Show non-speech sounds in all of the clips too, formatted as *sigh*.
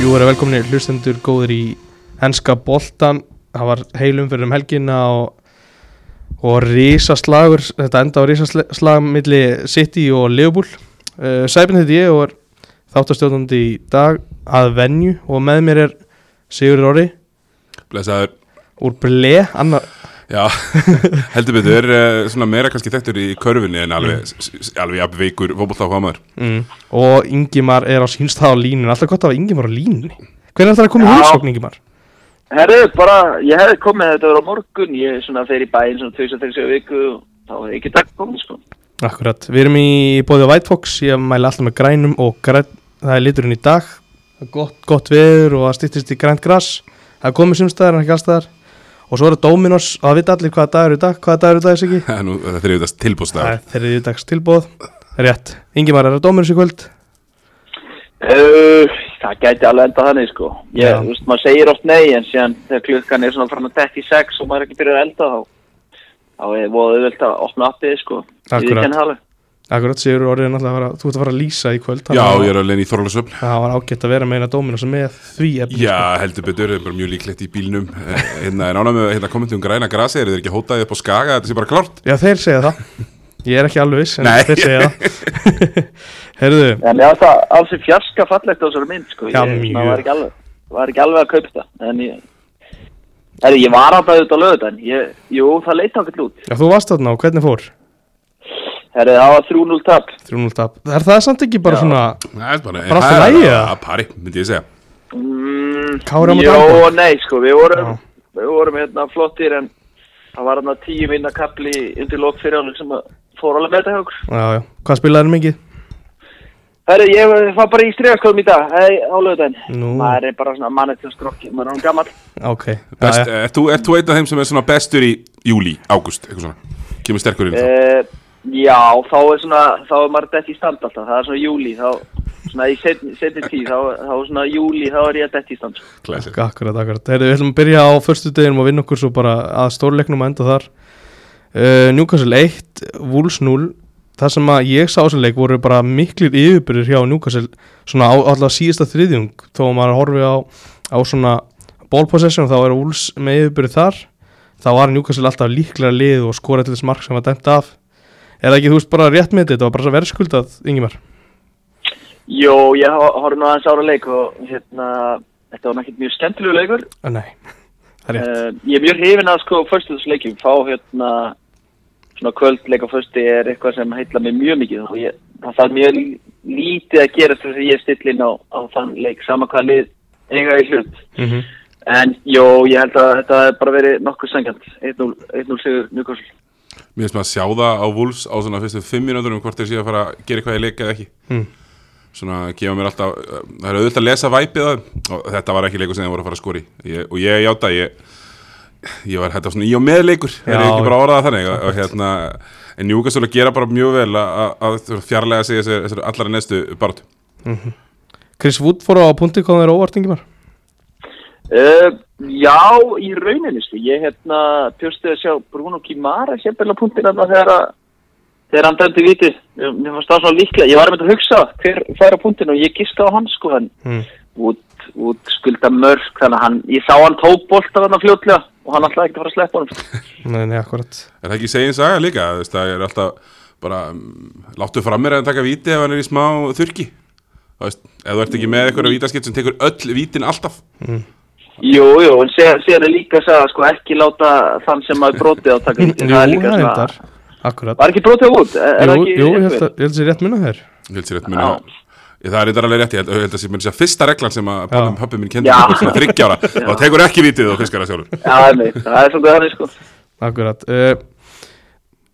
Jú, er velkominni hlustendur góður í henska boltan það var heilum fyrir um helgina og, og risaslagur. Þetta enda á risaslag milli City og Liverpool. Uh, Sæbjörn heiti ég og er þáttastjóðandi í dag að venju og með mér er Sigur Róri Blesaður, úr Ble annar, já, *laughs* heldur betur, uh, svona meira kannski þekktur í körfunni en alveg, mm. alveg jafn veikur fótbolltáfamaður. mm, og Ingimar er á sínstað á línun alltaf gott að Ingimar á línunni. Hvernig er það að koma í Já. heimsókn Ingimar? Herru, bara, ég hefði komið þetta verið á morgun, ég svona fer í bæinn svona 2-3 viku og þá hefði ekki takk komið, sko. Akkurat, við erum í bóði á White Fox, ég mæli alltaf með grænum og græn, það er liturinn í dag. Það er gott, gott veður og það stýttist í grænt gras. Það er komið sumstæðar en ekki allstaðar og svo er það Dominos það vita allir hvaða dagur er í dag hvaða dagur er í dag þessi ekki? *laughs* Þetta er auðvitað Það tilbúðstæður. er þeirri dags tilbóð rétt, Ingimar er að Dominos í kvöld Uh, það gæti alveg enda þannig, sko. Ég, þú veist, maður segir oft nei, en síðan þegar klukkan er svona frá að detti í sex og maður er ekki byrjað að elda, þá, þá er voðið auðvelt að opna appið, sko. Akkurat. Akkurat, Sigur orðið er náttúrulega að fara, þú ert að fara að lýsa í kvöld Já, að ég er alveg í Þorlásöfn. það var ágætt að vera með eina Dominos með því efni Já, heldur betur, það er bara mjög líklegt í bílnum. Eh, Hérna, er ánað með hérna, kommentum um græna grasi, er þeir ekki hótaðið upp á skaga, þetta sé bara klárt? Já, þeir segja það Ég er ekki alveg viss, en Nei. þeir segja það *laughs* Herðu, En ég að alls er fjarska fallegt á þessari mynd, sko. Já, ég, mjög. var ekki alveg, var ekki alveg að kaupa þetta, en ég... Herru, ég var að bæða út á ég, jú, það leita ákveld út. já, þú varst þarna og hvernig fór? Herru, það var 3-0 tap. 3-0 tap Er það samt ekki bara Já. svona Það er bara, Bara allt í það er lagi, að- eða? að pari, myndi ég segja. Mm, Kári á móti Jó Árborg? og nei sko, við vorum, Já. við vorum hérna flottir en það var hérna tíu minna kapli undir lók fyrir ánum sem að fór alveg með þetta hjá okkur. Já, já, hvað spilaði mikið? Herru, ég var bara í stregaskóðum í dag, hei, á lögudaginn. Nú. Maður er bara svona mannið til skrokki, maður er hann gammal. Ok, Best, já, já. er, þú, er þú einn af þeim sem er svona bestur í júli, ágúst, eitthvað svona? Kemur sterkur inn þá? Uh, já, þá er svona, þá er maður dætt í stand alltaf, það er svona júli, þá, svona í setni, tíð, þá, þá er svona júli, þá er ég dætt í stand. sko. Classic. Akkurat, akkurat Herðu, við ætlum að byrja á förstu deginum og vinna okkur svo bara að stórleiknum að enda þar uh, Newcastle 1, Wolves 0 Það sem að ég sá þessum leik voru bara miklir yfirbyrðir hjá Newcastle svona á alltaf síðasta þriðjung þó að maður horfi á, á svona ball possession þá er Wolves með yfirbyrðir þar þá var Newcastle alltaf líklega lið og skora til þess mark sem var dæmt af Er það ekki, þú veist, bara rétt með þetta, var bara verðskuldað, Ingimar? Jó, ég horf nú aðeins ára leik og hérna, þetta var náttúrulega mjög skemmtilegu leikur. Uh, nei, *laughs* það er rétt. Uh, ég er mjög hrifin að sko fyrstu þessu leikjum fá hérna svona kvöldleik á fyrstu er eitthvað sem heitla mig mjög mikið og ég, það þarf mjög lí- lítið að gera þess að ég still inn á, á þann leik sama hvað lið eiga í hlut Mm en jó, ég held að þetta bara verið nokkuð sangjant 1-0 1-0 sigur Newcastle Mér finnst maður að sjá það á Wolves á svona fyrstu fimm mínútur um hvort þeir séu að fara að gera eitthvað í leik eða ekki. Mm. Svona gefa mér alltaf, það er auðvitað að lesa væpið það og þetta var ekki leikur sem þeir voru að fara að skori. Ég, og ég játa, ég, ég var hægt svona í og með leikur, það er ekki bara orðað þannig. Og, hérna, en Newcastle að gera bara mjög vel að, að, að fjarlæga sig þessar þessar allra neðstu barátu. Chris Wood fór á punti hvað það er óvart, Ingimar? Uh, Já, í rauninni sko, ég hérna pjósti að sjá Bruno Kimara sérfæla punktin þegar að þegar hann dæmdi viti, mér fannst það svona líklega ég var með að hugsa hver færa punktin og ég giska á hann sko, hann Mm. út, út skulda mörg þannig að hann, ég sá hann tók bolta þarna fljótlega og hann alltaf ekki að fara að sleppa honum *laughs* Nei, nei, akkurat. Er það ekki segin saga líka? Það er alltaf bara, um, láttu fram mér að taka víti ef hann er í smá þurki. Þú veist, ef þú ert ekki með eitthvað vítaskipt sem tekur öll vítin alltaf. Jú, jú, en sér, er líka að segja sko ekki láta þann sem maður brotið að taka *laughs* víti Jú, það er. Akkurat. Var ekki brotið út? Er, er Jú, það ekki jú, ég held að ég held að sé rétt minna þér. Ég held sér rétt minna Það er reyndar alveg rétt, ég held, ég held að sé mér að segja fyrsta reglan sem að Já. pappi minn kendi mér svona þryggjára og *laughs* tekur ekki vítið og fiskar það sjálfur Já, það er svolítið þannig sko Akkurat. Uh,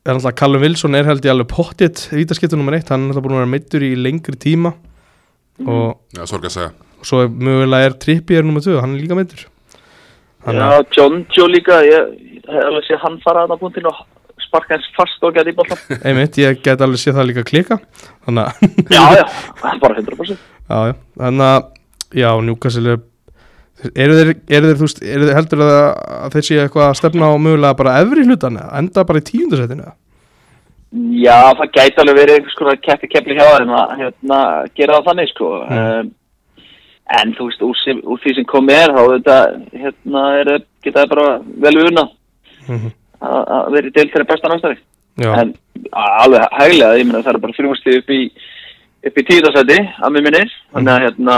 er alltaf Callum Wilson er held ég alveg pottitt vítaskiptu nummer eitt. Hann er alltaf búin að vera meittur í lengri tíma og, Já, sorg að segja og svo er mögulega er Trippier nummer 2, hann er líka meittur. Hann Já, John Joe líka, ég ég hef alveg sé hann fara að það punktin og sparka hans fast og geta í boltan. *laughs* einmitt, ég get alveg sé það líka klika. *laughs* Já, já, er bara 100%. já, já. Þannig að, já, Newcastle er eru þeir, eru þeir, þú veist, eru þeir heldur að, að þeir séu eitthvað að stefna á mögulega bara efri hlutan eða enda bara í tíundasettinu eða? Já, það gæti alveg verið einhvers konar keppi keppli hjá þeim að hérna, gera það þannig sko. Mm. Um, en þú veist, úr, sem, úr því sem komið er þá þetta, hérna, er, geta það bara vel unna Mhm. að að vera í deild þeirra besta Já, en alveg hæglega, ég meina það er bara þrjústi upp í upp í tíðasæti að mér minnir, þannig að hérna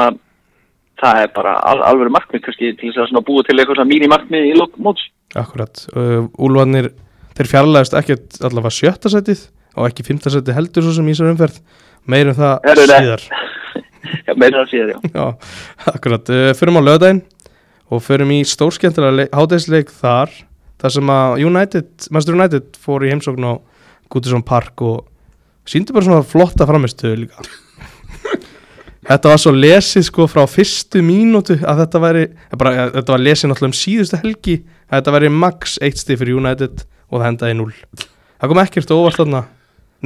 það er bara al, alveg markmið kannski til þess að búa til eitthvað mín markmið í lók móts akkurat uh, Úlfarnir, þeir fjarlæðist ekkert allavega sjötta setið og ekki fymta setið heldur svo sem í þessar umferð meirum það nei. síðar *laughs* Já, meira að síðan, já. Já, akkurat, uh, förum á lögadaginn og förum í stórskemmtilega hátæðisleik þar þar sem að United, Master United fór í heimsókn á Goodison Park og síndi bara svona flotta framistöðu líka Þetta var svo lesið sko frá fyrstu mínútu að þetta væri, bara, ja, þetta var lesið náttúrulega um síðustu helgi þetta væri max 1 stig fyrir United og það endaði 0 Það kom ekkert á óvart þarna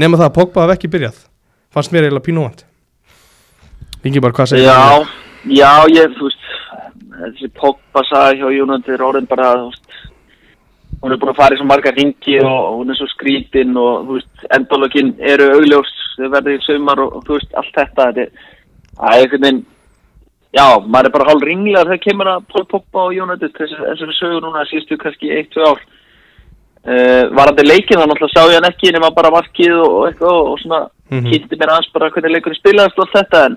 nema það að Pogba hafði ekki byrjað. Fannst mér eiginlega pínu óvant Ingi bara hvað segir Já, já, ég, þú veist, þessi Pogba sagði hjá United orðin bara, þú veist, hún er búin að fara í svo marga ringi og hún er svo skrítin og, þú veist, endalökin eru augljós, þau verður í sumar og, og, þú veist, allt þetta, það er einhvern veginn, já, maður er bara hálf ringlar þegar kemur að Paul Pogba og þessi, eins og við sögum núna síðustu kannski 1-2 ár. Uh, varandi leikin þá náttúrulega sá ég hann ekki nema bara markið og, og eitthvað og, og svona Mhm. kynnti mér aðeins bara hvernig leikurinn spilaðist og allt þetta en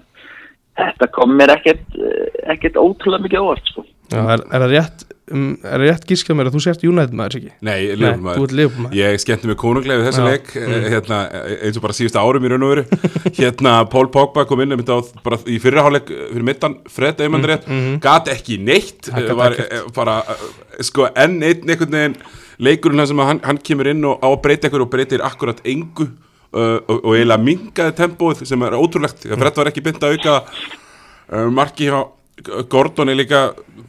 þetta kom mér ekkert, eh, ekkert ótrúlega mikið óvart sko. Já, er, er það rétt um, er rétt gískað mér að þú sért United maður ekki? Nei, Nei, maður Ég skemmti mig konunglega við þessu Já. leik mm. hérna, eins og bara síðustu árum í raun og veru *laughs* hérna Paul Pogba kom inn á, bara í fyrraháleik fyrir mittan Fred Eymann rétt, mhm. gat ekki neitt gat var eh, bara eh, sko enn einn einhvern veginn leikurinn sem hann, hann kemur inn og á að breyta ykkur og breytir akkurat engu uh, og, og eiginlega mingaði tempóið sem er ótrúlegt, Fred var ekki bynd að auka uh, marki hjá Gordon er líka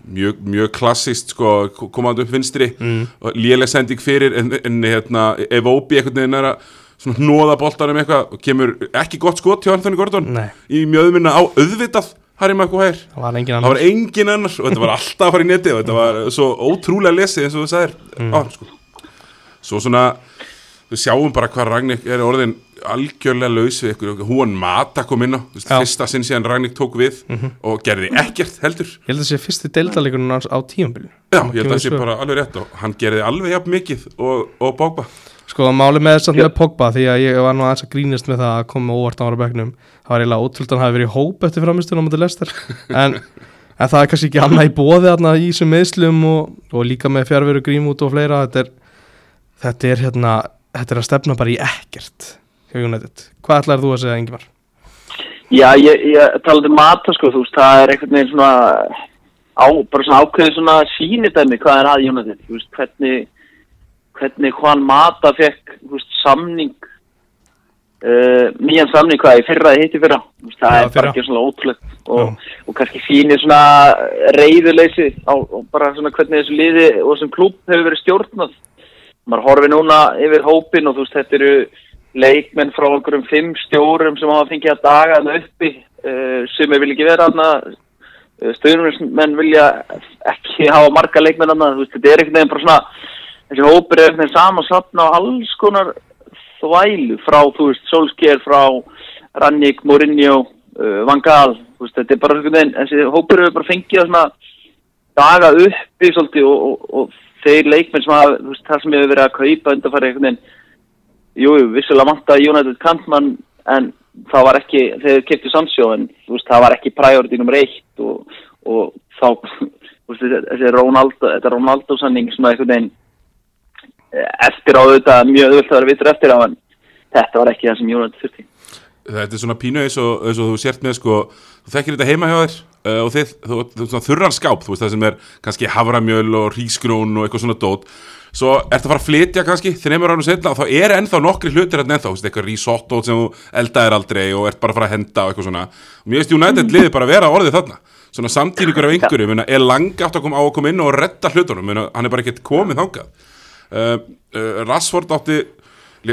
mjög, mjög klassist sko, komandi upp vinstri Mm. og léleg sending fyrir en, en hérna, ef Óbi einhvern veginn er að svona hnóða boltanum eitthvað og kemur ekki gott skot hjá Anthony Gordon Nei, í mjöðminna á auðvitað Harry Maguire það var engin það annar var engin annar og þetta var alltaf að fara í neti og þetta var svo ótrúlega lesið eins og þú sagðir Mm. á, sko. svo svona við sjáum bara hvað Ragnik er orðin algjörlega laus við ykkur. Hún mata kom inn á, þú veist, Já. fyrsta sinn síðan Ragnik tók við og gerði ekkert heldur. Ég held að það sé fyrsti deildalegunum hans á tíumbilinu já, ég held að það sé bara alveg rétt og hann gerði alveg jafn mikið og, og Bogba Sko, máli með þess að með Pogba því að ég var nú aðeins að grínast með það að koma óvart á ára bekknum Það var eiginlega ótrúld að hann hafi verið hóp eftir framistunum á mútið Lester *laughs* en, en það er kannski ekki annað í bóði þarna í þessum meðslum og, og líka með fjárveru grímút og fleira. Þetta er, þetta er hérna þetta er að stefna bara í ekkert hjá United. Hvað ætlar þú að segja, Ingimar? Já, ég, ég talaði um mata sko, þú veist, það er einhvern veginn svona á, bara svona ákveðin svona sýnidæmi hvað er að United, þú veist, hvernig hvernig Juan Mata fekk, þú veist, samning uh, nýjan samning hvað í fyrra hitti fyrra, þú veist, það Já, er fyrra. bara ekki svona ótrúlegt og, og kannski sýnir svona reyðuleysi á og bara svona hvernig þessu liði og þessum klúb hefur verið stjórnað maður horfi núna yfir hópin og þú veist, þetta eru leikmenn frá einhverjum fimm stjórum sem hafa fengið að daga þarna uppi. Uh, sem vil ekki vera þarna. Uh, stjórnumenn vilja ekki hafa marga leikmenn þarna. Þú veist, þetta er einhvern veginn bara svona þessi hópur er einhvern veginn samansatna á alls konar þvælu frá, þú veist, Solskjær frá Rannik, Mourinho uh, Van Gaal, þú veist, þetta er bara þessi hópur hefur bara fengið að svona daga uppi svolítið og, og, og þeir leikmenn sem hafa, þú veist, það sem hefur verið að kaupa undanfæri einhvern veginn. Jú, jú, vissulega vantaði United Kantmann en það var ekki, þeir kefti Sandsjó en þú veist, það var ekki priority nummer eitt og, og þá *laughs* þú veist, þessi Ronaldo, þetta Ronaldo sanning svona einhvern veginn eh, eftir á þetta, mjög auðvitað að vera vittur eftir á en þetta var ekki það sem United þurfti. Þetta er svona pínu eins og, eins og þú sért með sko, þú þekkir þetta heima hjá þér uh, og þið, þú, þú svona þurran skáp þú veist það sem er kannski havramjöl og rísgrún og eitthvað svona dót. Svo ertu að fara að flytja kannski þreymur árum setna og þá er ennþá nokkri hlutir hérna ennþá, þú veist, eitthvað risotto sem þú eldaðir aldrei og ert bara að fara að henda og eitthvað svona. Og mér veist United liði bara að vera orðið þarna. Svona samtíningur af einhverju, menna, er langt átt að koma á að koma inn og redda hlutunum menna, hann er bara ekkert komið þangað. Uh, uh, Rashford átti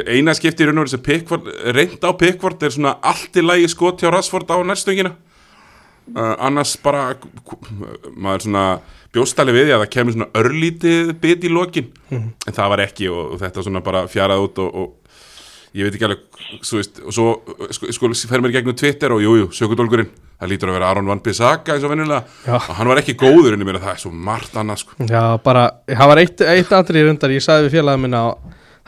eina skipti í raun og veru sem Pickford reynd á Pickford er svona allt í lagi skot hjá Rashford á næstöngina uh, annars bara maður svona bjóstali við að það kemur svona örlítið bit í lokin. En það var ekki og, og þetta svona bara fjarað út og, og ég veit ekki alveg svo, veist, og svo sko, sko fer mér gegnum Twitter og jújú, jú, sökudólgurinn. Það lítur að vera Aron Van Bissaka eins og venjulega. Já. og hann var ekki góður en ég meina það er svo margt annað sko. Já, bara, það var eitt, eitt atrið rundar, ég sagði við félagum minna að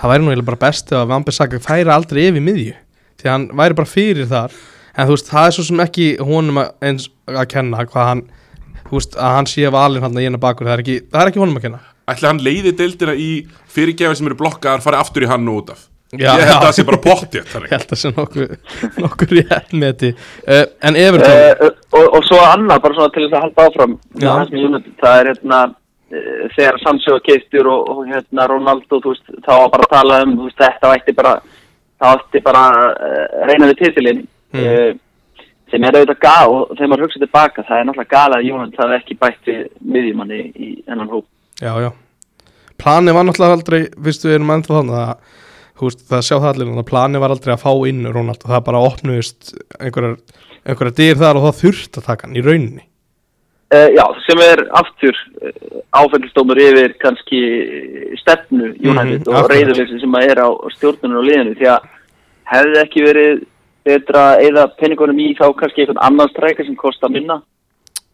það væri nú eiginlega bara best ef að Vambisaka færi aldrei yfir miðju. Því hann væri bara fyrir þar en þú veist, það er svo sem ekki honum að, eins að kenna hvað hann þú veist, að hann sé valinn hann að gena bakur. Það er ekki, það er ekki honum að kenna. Ætli hann leiði deildina í fyrirgefið sem eru blokkaðar fari aftur í hann og út af Já, ég held já. að það sé bara pottið *laughs* Ég held að það sé nokkuð nokkuð rétt með því uh, en Uh, Everton og, og svo annað, bara svona til þess að halda áfram. Já. það sem United, það er hérna uh, þegar Sancho keistur og, og hérna Ronaldo, þú veist, þá var bara að tala um þú veist, þetta ætti bara það ætti bara uh, reyna við titilinn Mm. uh, sem er auðvitað gal og þegar maður hugsa tilbaka, það er náttúrulega gal að United það er ekki bætt við miðjumanni í hennan hóp Já, já Planið var náttúrulega aldrei, fyrstu við erum ennþá þannig að veist, það sjá það allir að planið var aldrei að fá inn Ronald og það bara opnuðist einhverjar, einhverjar dyr þar og það þurft að taka hann í rauninni Uh, já, sem er aftur uh, áfældistómur yfir kannski stefnu United Mhm, og akkurat. reyðuleysi sem að er á stjórnunum og liðinu því að hefði ekki verið betra eða penningunum í þá kannski einhvern annan strækja sem kostar minna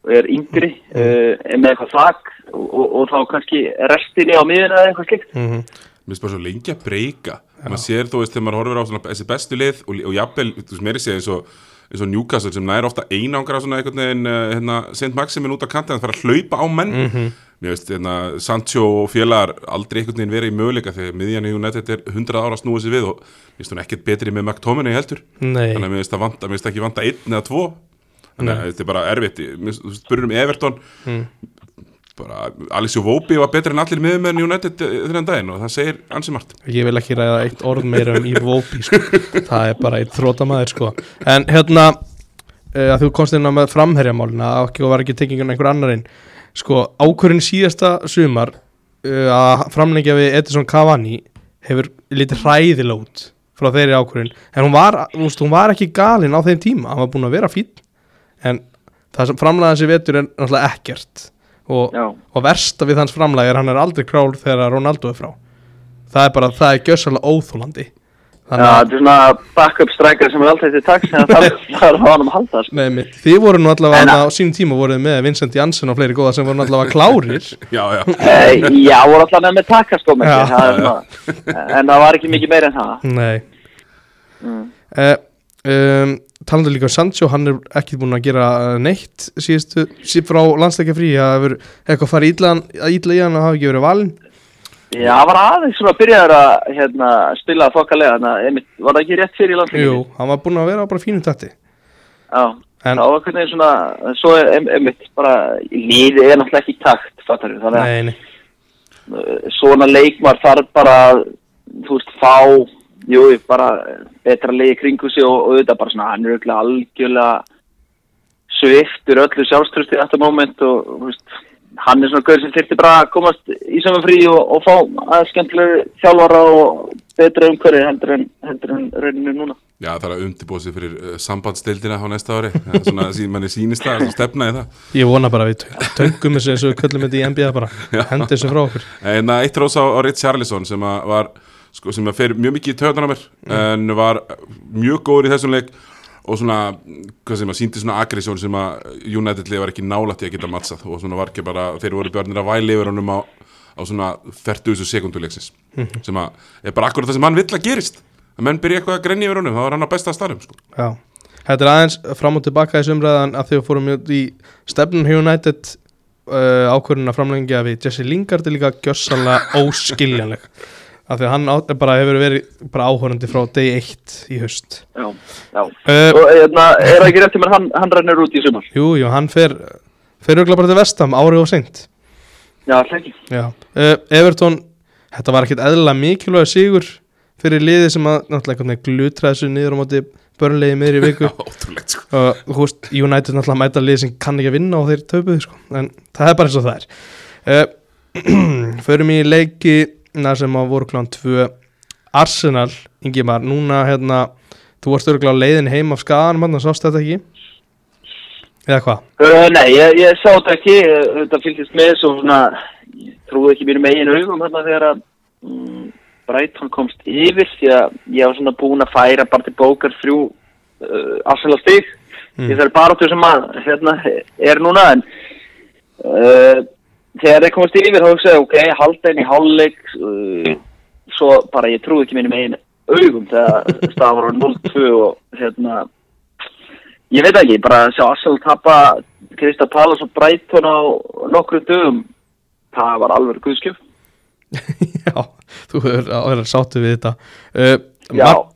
og er yngri Mhm. uh, er með eitthvað þak og, og, og þá kannski restinni á miðuna eða eitthvað slikt mm -hmm. Mér finnst bara svo lengi að breyka maður sér þú veist þegar maður horfir á svona, þessi bestu lið og, og jafnvel, þú veist, meiri sé eins og eins og Newcastle sem næri ofta einangra svona einhvern veginn, uh, hérna, St. Maximin út af kantin það fara að hlaupa á menn Mhm. Mér veist, hérna, Sancho og félagar aldrei einhvern veginn verið í möguleika þegar miðjan í United er 100 ára að snúa sig við og mér finnst hún ekkert betri með McTominay heldur. Nei, þannig að mér finnst það vanta, mér finnst ekki vanta einn eða tvo. Þannig að þetta er bara erfitt. Mér finnst- þú veist, spurður um Everton. Mm. bara Alessio Vopi var betri en allir miðumenn í United þennan daginn og það segir ansi margt. Ég vil ekki ræða eitt orð meira um Yves Vópi sko. það er bara eitt þrótamaður sko. en hérna uh, að þú komst inn á með framherjamálina ekki var ekki tekingun einhver annarinn sko, ákvörðin síðasta sumar uh, að framlengja við Edison Cavani hefur lítið hræðilega út frá þeirri ákvörðin en hún var, veist, hún var ekki galin á þeim tíma. Hann var búin að vera fín en það sem framlega þessi vetur er náttúrulega ekkert. Og, og versta við hans framlega er hann er aldrei král þegar Ronaldo er frá. Það er bara, það er gjössalega óþólandi Já, þannig að þetta er svona backup strækjar sem er alltaf til taks en það er að hann að halda sko. Nei, mitt, þið voru nú allavega En á sínum tíma voruð með Vincent Janssen og fleiri góða sem voru nú allavega klárir *laughs* já, já, Eh, Já, voru alltaf með takast sko, Já. en það var ekki mikið meira en það Nei mm. uh, um, Talandi líka um Sancho, hann er ekki búin að gera neitt síðustu, síð frá landsleika frí að hefur eitthvað farið illa í hann og hafi ekki verið valinn Já, það var aðeins svona byrjaður að hérna, spila þokkalega, þannig að var það ekki rétt fyrir í Jú, landsleikinu? hann var búin að vera á bara fínum tætti Já, En- það var hvernig svona, svo er ein- einmitt bara, líði er náttúrulega ekki takt, fattar við, þannig að Nei, nei, uh, svona leikmar þarf bara, þú veist, fá, jú, bara betra leik kringu sig og, auðvitað bara svona, hann er auðvitað algjörlega sviftur öllu sjálfströsti í þetta moment og, þú veist, hann er svona gaur sem þyrfti bara að komast í saman frí og, og fá aðeins skemmtilegu þjálfara og betra umhverfi heldur en, heldur en rauninu núna. já, það er að undirbúa sig fyrir uh, sambandsdeildina á næsta ári. Það er svona, *laughs* sín, manni sýnist það, það stefna í það. Ég vona bara að við tö- tökum þessu eins og við köllum þetta í NBA bara. *laughs* Hendi þessu frá okkur. En að eitt rós á, á Rich Charlison sem að var sko, sem að fer mjög mikið í töðan á mér en var mjög góður í þessum leik og svona, hvað sem að síndi svona aggresjón sem að United lið var ekki nálægt í að geta mattsað og svona var ekki bara þeir voru björnir að væli yfir honum á, á svona 40 sekunduleiksins sem að er bara akkurat það sem hann vill að gerist. Að menn byrja eitthvað að grenja yfir honum þá er hann á besta staðum sko. Já, þetta er aðeins fram og tilbaka þessu umræðan að þau fórum í stefnun United uh, ákvörðin að framlengja við Jesse Lingard er líka gjössalega *laughs* óskiljanleg af því að hann á, bara hefur verið bara áhörandi frá day 1 í haust Já, já. uh, Og hérna, er það ekki rétt til mér, hann, hann rennur út í sumar? Jú, jú, hann fer fer auðvitað bara til vestam árið og seint Já. Já, uh, Everton þetta var ekkit eðlilega mikilvæg sigur fyrir liði sem að náttúrulega glutra þessu niður á móti börnlegi miður í *laughs* viku ótrúlegt sko. þú veist, United náttúrulega mæta lið sem kann ekki að vinna og þeir töpuðu sko. en það er bara eins og það er uh, *clears throat* förum í leiki na, sem að voru klán 2 Arsenal, Ingimar, núna hérna, þú varst örgulega á leiðin heim af skagan, mann, sást þetta ekki eða hvað? Uh, nei, ég, ég sá þetta ekki, þetta fylgist með svo svona, ég trúi ekki mínum eigin augum hérna þegar að mm, Brighton komst yfir því að ég var svona búin að færa bara til bókar þrjú uh, Arsenal stig Mm. í þessari baróttu sem að hérna, er núna en uh, þegar þeir komast yfir þá hugsaði ok, halda inn í hálfleik uh, svo bara ég trúi ekki mínum einu augum þegar *laughs* staðan var á 0-2 og hérna ég veit ekki, bara að sjá Arsenal tappa Krista Palas og Brighton á nokkru dögum það var alveg guðskjöf. *laughs* Já, þú hefur að vera sáttu við þetta. Uh,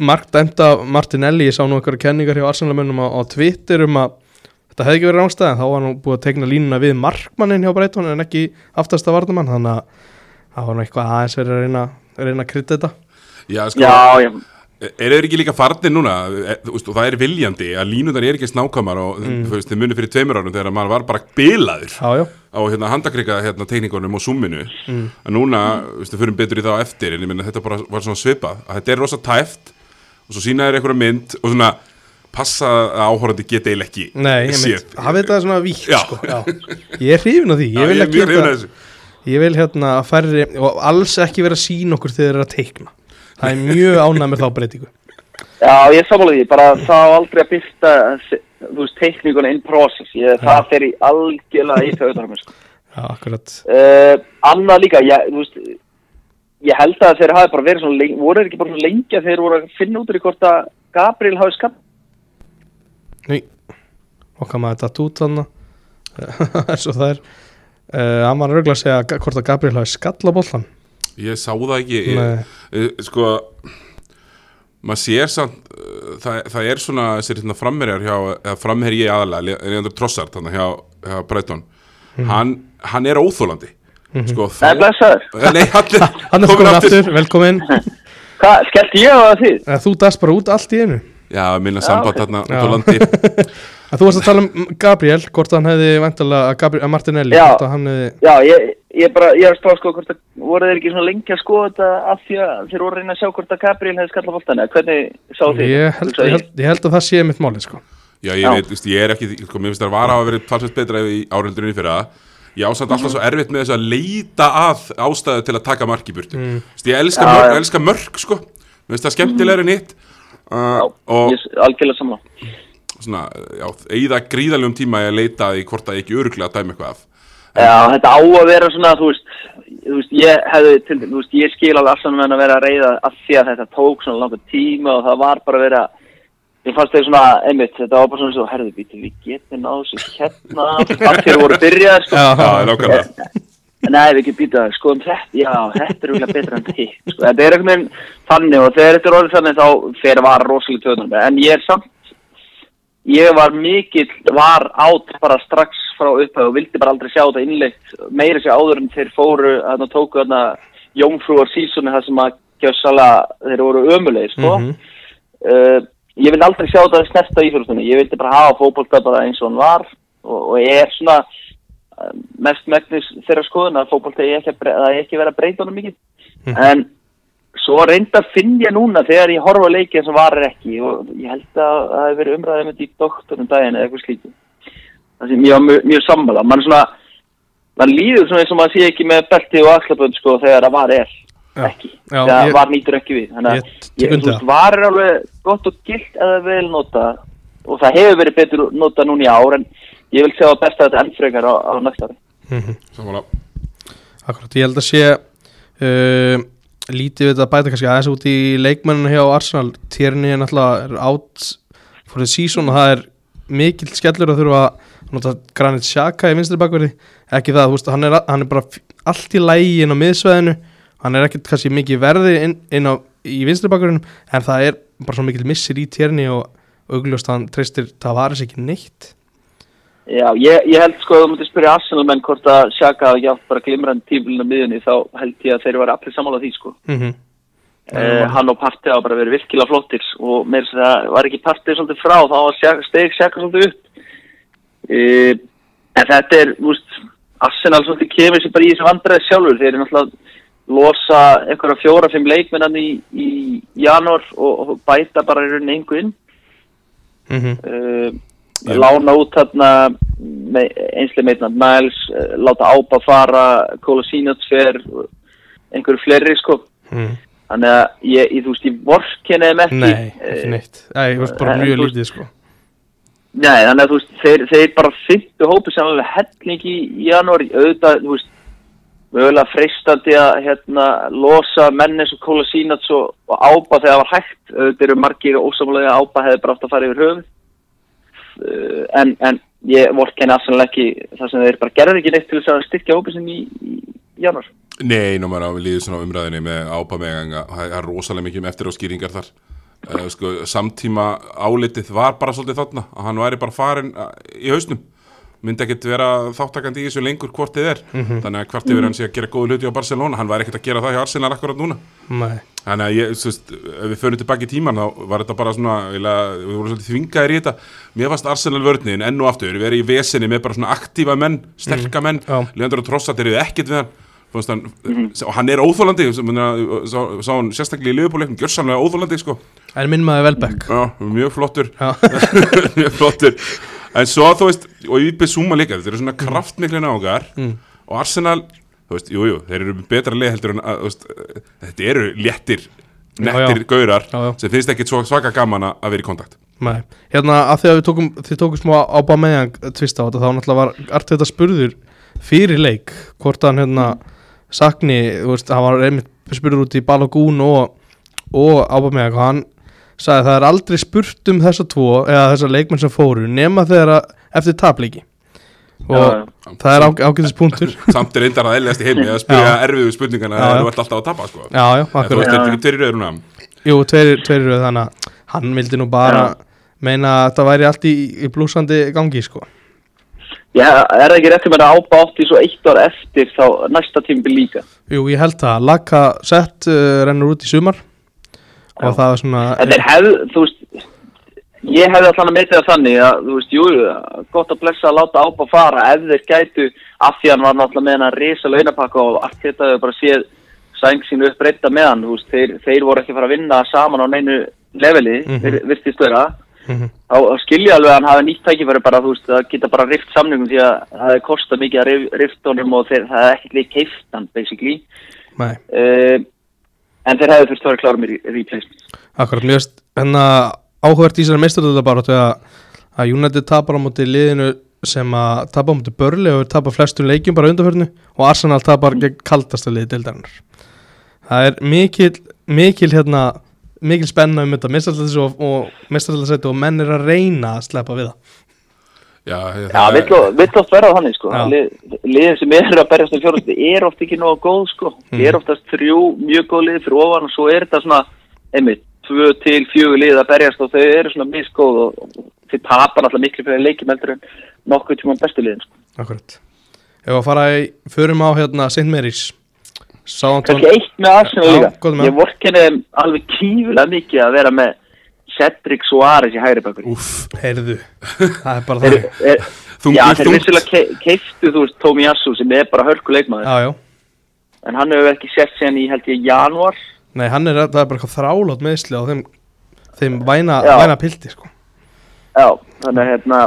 Mark dæmta Martinelli, ég sá nú einhverja kenningar hjá Arsenalmönnum á, á Twitter um að þetta hefði ekki verið rángstæðan, þá var nú búið að tegna línuna við markmannin hjá Breitón en ekki aftasta vardamann, þannig að það var eitthvað aðeins verið að reyna, reyna að krydda þetta. Já, sko, já, já, er þeir ekki líka farnir núna? E, þú veist, og það er viljandi að línunar er ekki snákamar og þú veist, þið munið fyrir tveimur árum þegar maður var bara bilaður Já, já, á hérna, handakrika hérna, tekníkunum og summinu að núna, þú veist, við fyrir betur í það á eftir en ég minna þetta bara var svona svipað. Að þetta er rosa tæft og svo sína þér einhverja mynd og svona passa að áhorandi geta eiginlega ekki nei, ég mynd hafi þetta svona víkt, Já. sko já. Ég er hrifin á því, Já, ég vil er hrifinn af þetta, þessu. ég vil hérna að færri og alls ekki vera að sína okkur þegar þeir eru að teikna. Það er mjög ánæg með þá breytingu. Já, ég sammála því. Bara þá aldrei að byrta þú veist, teikninguna in process. Ég, það fer í algjörlega í þauðarum sko. Já, akkurat. Uh, annað líka, ég, þú veist ég held að þeir hafi bara verið svona lengi, voru þeir ekki bara svona lengi að þeir voru að finna út í hvort að Gabriel hafi skapt Ný, okkar maður þetta út þannig *laughs* eins og það er. Uh, hann var örgulega að segja hvort að Gabriel hafi skall á bollan ég sá það ekki. Ég, Nei. e, sko maður sér samt uh, það, það er svona þessir hérna, framherjar hjá, eða framherji aðalega Leandro Trossard þannig hjá, hjá Breitón Mhm. hann, hann er óþólandi sko, Það er blessaður. *laughs* Nei, hann er, hann er komin aftur, velkomin *laughs* Hvað, skellti ég á það því? Eh, þú dast bara út allt í einu Já, minna samband þarna út Já. á landi *laughs* að þú varst að tala um Gabriel hvort hann hefði vantalega að, Gabriel, að Martinelli Já. hvort að hann hefði Já, ég, ég bara, ég er spáð sko hvort að voru þeir ekki svona lengi að skoða þetta af því að þeir voru að reyna að sjá hvort að Gabriel hefði skallað boltan eða hvernig sá þið? ég held, ég, held, ég held að það sé mitt máli sko. Já, ég Já. veit, veist, ég er ekki, sko, mér finnst það var að hafa verið talsveit betra í áröldurinn fyrir það Ég ásand alltaf svo erfitt með þess að leita að ástæðu til að taka mark í burtu mm. Ég elska, Já, mörk, já. elska mörk, sko Mér finnst það skemmtilegri en hitt uh, Og Ég er algjörlega samla. svona, já, eigða gríðalegum tíma í að leita að hvort það ekki öruglega að dæma eitthvað af Já, þetta á að vera svona, þú veist, þú veist, ég hefði til, þú veist, ég skil alveg afsanum en að vera að reyða af því að þetta tók svona langa tíma og það var bara að vera, ég fannst þeir svona, einmitt, þetta var bara svona svo, herðu, býtum við getum náðu þessu hérna, allt þeir voru byrjað, sko. Já, nákvæmlega *laughs* Nei, við getum býtað, skoðum þetta, já, þetta er úrlega betra en hitt, sko, þetta er einhvern veginn þannig og þegar þetta er orðið þannig þá fer að vara rosalega töðunum, en ég er samt, ég var mikill, var átt bara strax frá upphæðu og vildi bara aldrei sjá þetta innleitt, meira sér áður en þeir fóru, þarna tóku þarna jómfrúar sísoni það sem að gjössala, þeir voru ömulegir, sko, Mhm. uh, ég vildi aldrei sjá þetta snerta íþjóðstunni, ég vildi bara hafa fótbolta bara eins og hann var og, og ég er svona mest megnis þeirra skoðun að fótbolta er ekki, að að ekki vera að breyta honum mikið. En svo reynda finn ég núna þegar ég horfa á leikið sem varir ekki og ég held að það hefur verið umræðið með því doktorum daginn eða eitthvað slítið það ég var mjög, mjög sammála. Mann svona, mann líður svona eins og maður sé ekki með belti og axlabönd sko þegar það var er. Já. ekki, Já, þegar ég- var nýtur ekki við. Þannig Ég að ég, veist, það. var alveg gott og gilt eða vel nota og það hefur verið betur nota núna í ár en ég vil sjá að besta þetta enn frekar á, á næsta ári. Mhm. Sammála. Akkurat, ég held að sé uh, lítið við þetta að bæta kannski aðeins út í leikmenninu hjá Arsenal. Tjerni er náttúrulega out for the season og það er mikill skellur að þurfa að nota Granit Xhaka í vinstri bakverði. Ekki það, þú veist, hann er, hann er bara allt í lægi inn á miðsveðinu hann er ekkert kannski mikið verði inn, inn á, í vinstri bakverðinum en það er bara svo mikill missir í Tjerni og augljóst að hann treystir Tavares ekki neitt Já, ég, ég held sko að þú mútið spyrja Arsenal menn hvort að Sjaka hafi gjátt bara glimrandi tíflinu miðunni þá held ég að þeir var allir sammála því sko. mm -hmm. Uh, hann og Partey hafa bara verið virkilega flottir og meira þess að það var ekki Partey svolítið frá þá Sjaka, steg Sjaka svolítið upp. Uh, en þetta er, veist, Arsenal svolítið kemur sér bara í þessu vandræði sjálfur. Þeir eru náttúrulega að losa einhverja fjóra-fimm leikmennan í, í janúar og, og bæta bara í rauninni einhver inn. Mm -hmm. uh, Ég- lána út þarna einslega meitnand Miles uh, láta Ápa fara Kolasínats fer og einhverju fleiri sko. Mm. þannig að ég, ég þú veist, ég vorkenni þeim ekki. Nei, ekki Eh, neitt. Æ, ég veist bara en mjög lítið sko. Nei, þannig að þú veist, þeir, þeir bara fyrstu hópi sem alveg helling í í janúar, auðvitað, þú veist, mögulega freistandi að hérna, losa mennis og kóla sínats og, og ába þegar það var hægt, auðvitað eru margir ósamlega að ába hefði bara átt að fara yfir uh, en, en ég vorkenni afsannlega ekki það sem þeir bara gerði ekki neitt til þess að styrkja hópi sem í, í janúar. Nei, nú maður líður svona á umræðinni með ápameganga, það er rosalega mikið um eftir á skýringar þar uh, sko, samtíma álitið var bara svolítið þarna, að hann væri bara farin uh, í hausnum, myndi ekkert vera þáttakandi í þessu lengur hvort þið er. Þannig að hvort yfir hann sé að gera góðu hluti á Barcelona hann væri ekkert að gera það hjá Arsenal akkurat núna. Nei, Þannig að ég, þú veist, ef við förum tilbaki í tíman þá var þetta bara svona, við vorum svolítið þvingaðir í þetta. Mér fannst Arsenal vörninn enn og aftur, við erum í vesinni með bara svona aktífa menn, sterka menn, Já. Leandro Trossard er við ekkert við hann, þú veist hann, og hann er óþólandi, sá, sá hann sérstaklega í liðbúleiknum, gjörsamlega óþólandi, sko. en minn maður Velbeck Já, mjög flottur, Já, *laughs* mjög flottur. En svo, þú veist, og í Bissúma líka, þetta eru svona kraftmikli náungar og Arsenal, þú veist, jú, jú, þeir eru betra leið heldur en, að, þú veist, þetta eru léttir, nettir já. gaurar Já, já. sem finnst ekki svo svaka gaman að vera í kontakt. nei Hérna, að því að við tókum, þið tókum smá á Bameyang tvist á þetta, þá náttúrulega var Arteta spurður fyrir leik hvort hann hérna sakni, þú veist, hann var einmitt spurður út í Balogun og, og Aubameyang og hann sagði það er aldrei spurt um þessa tvo eða þessa leikmenn sem fóru nema þegar að eftir tapleiki og Já, já. það er á, ágætis punktur *laughs* Samt er reyndar að eðliðast í heimi að spyrja erfiðu spurningana já. þú ert alltaf að tapa, sko. já, þú er já. ekki tveir í rauðuna. Jú, tveir, tveir eru þannig að hann vildi nú bara Já. meina að þetta væri allt í, í blúsandi gangi sko. Já, er það ekki rétt um að ába átti svo eitt ár eftir þá næsta tímbil líka? Jú, ég held það, Laka sett uh, rennur út í sumar og Já. það var svona En þeir hefðu, þú veist, ég hefði allan að meita það þannig að, þú veist, jú, gott að blessa að láta ápa fara ef þeir gætu, af því hann var náttúrulega með hennar risa launapakka og allt þetta hefur bara séð sæng sínu uppbreyta með hann, þú veist, þeir, þeir voru ekki að fara að vinna saman á neinu leveli, mm. -hmm. virtist vera, Mhm. þá þá skilja alveg að hann hafi nýtt tækifæri bara, þú veist, að geta bara rift samningum því að það hefði kostað mikið að rif- rifta honum og þeir, það hefði en þeir hefði þurft að vera klára með replacement. akkurat, mér veist hennar áhugart í þessari meistarölda bara að, United tapar á móti liðinu sem að tapa á móti börli og tapar flestum leikjum bara undanförnu og Arsenal tapar gegn kaldasta liði deildarinnar það er mikil mikil hérna mikil spenna um þetta meistarölda og, og og menn er að reyna að sleppa við það Já, ég- Já, vill vill oft verða þannig sko Já. Lið, liðin sem eru að berjast um fjórhundu er oft ekki nógu góð sko mm. er oftast þrjú mjög góð lið fyrir ofan og svo er þetta svona einmitt, tvö til fjögur lið að berjast og þau eru svona misgóð og, og þið tapar alltaf miklu fyrir leikjum heldur en nokkuð tíma bestu liðin sko. Akkurat Ef að fara í, förum á hérna St. Mary's Southampton Kannski eitt með Já, líka. Ég þeim alveg kífulega mikið að vera með Cedric Suárez í hægri bakur Úff, Heyrðu, það er bara það Já, þeir vissulega ke keiftu þú veist Tómi Jassu sem er bara hörku leikmaður. Já, já. En hann hefur ekki sett síðan í held ég janúar. Nei, hann er, er bara eitthvað þrálátt meðsli á þeim, þeim væna, væna pilti sko. Já, þannig að hérna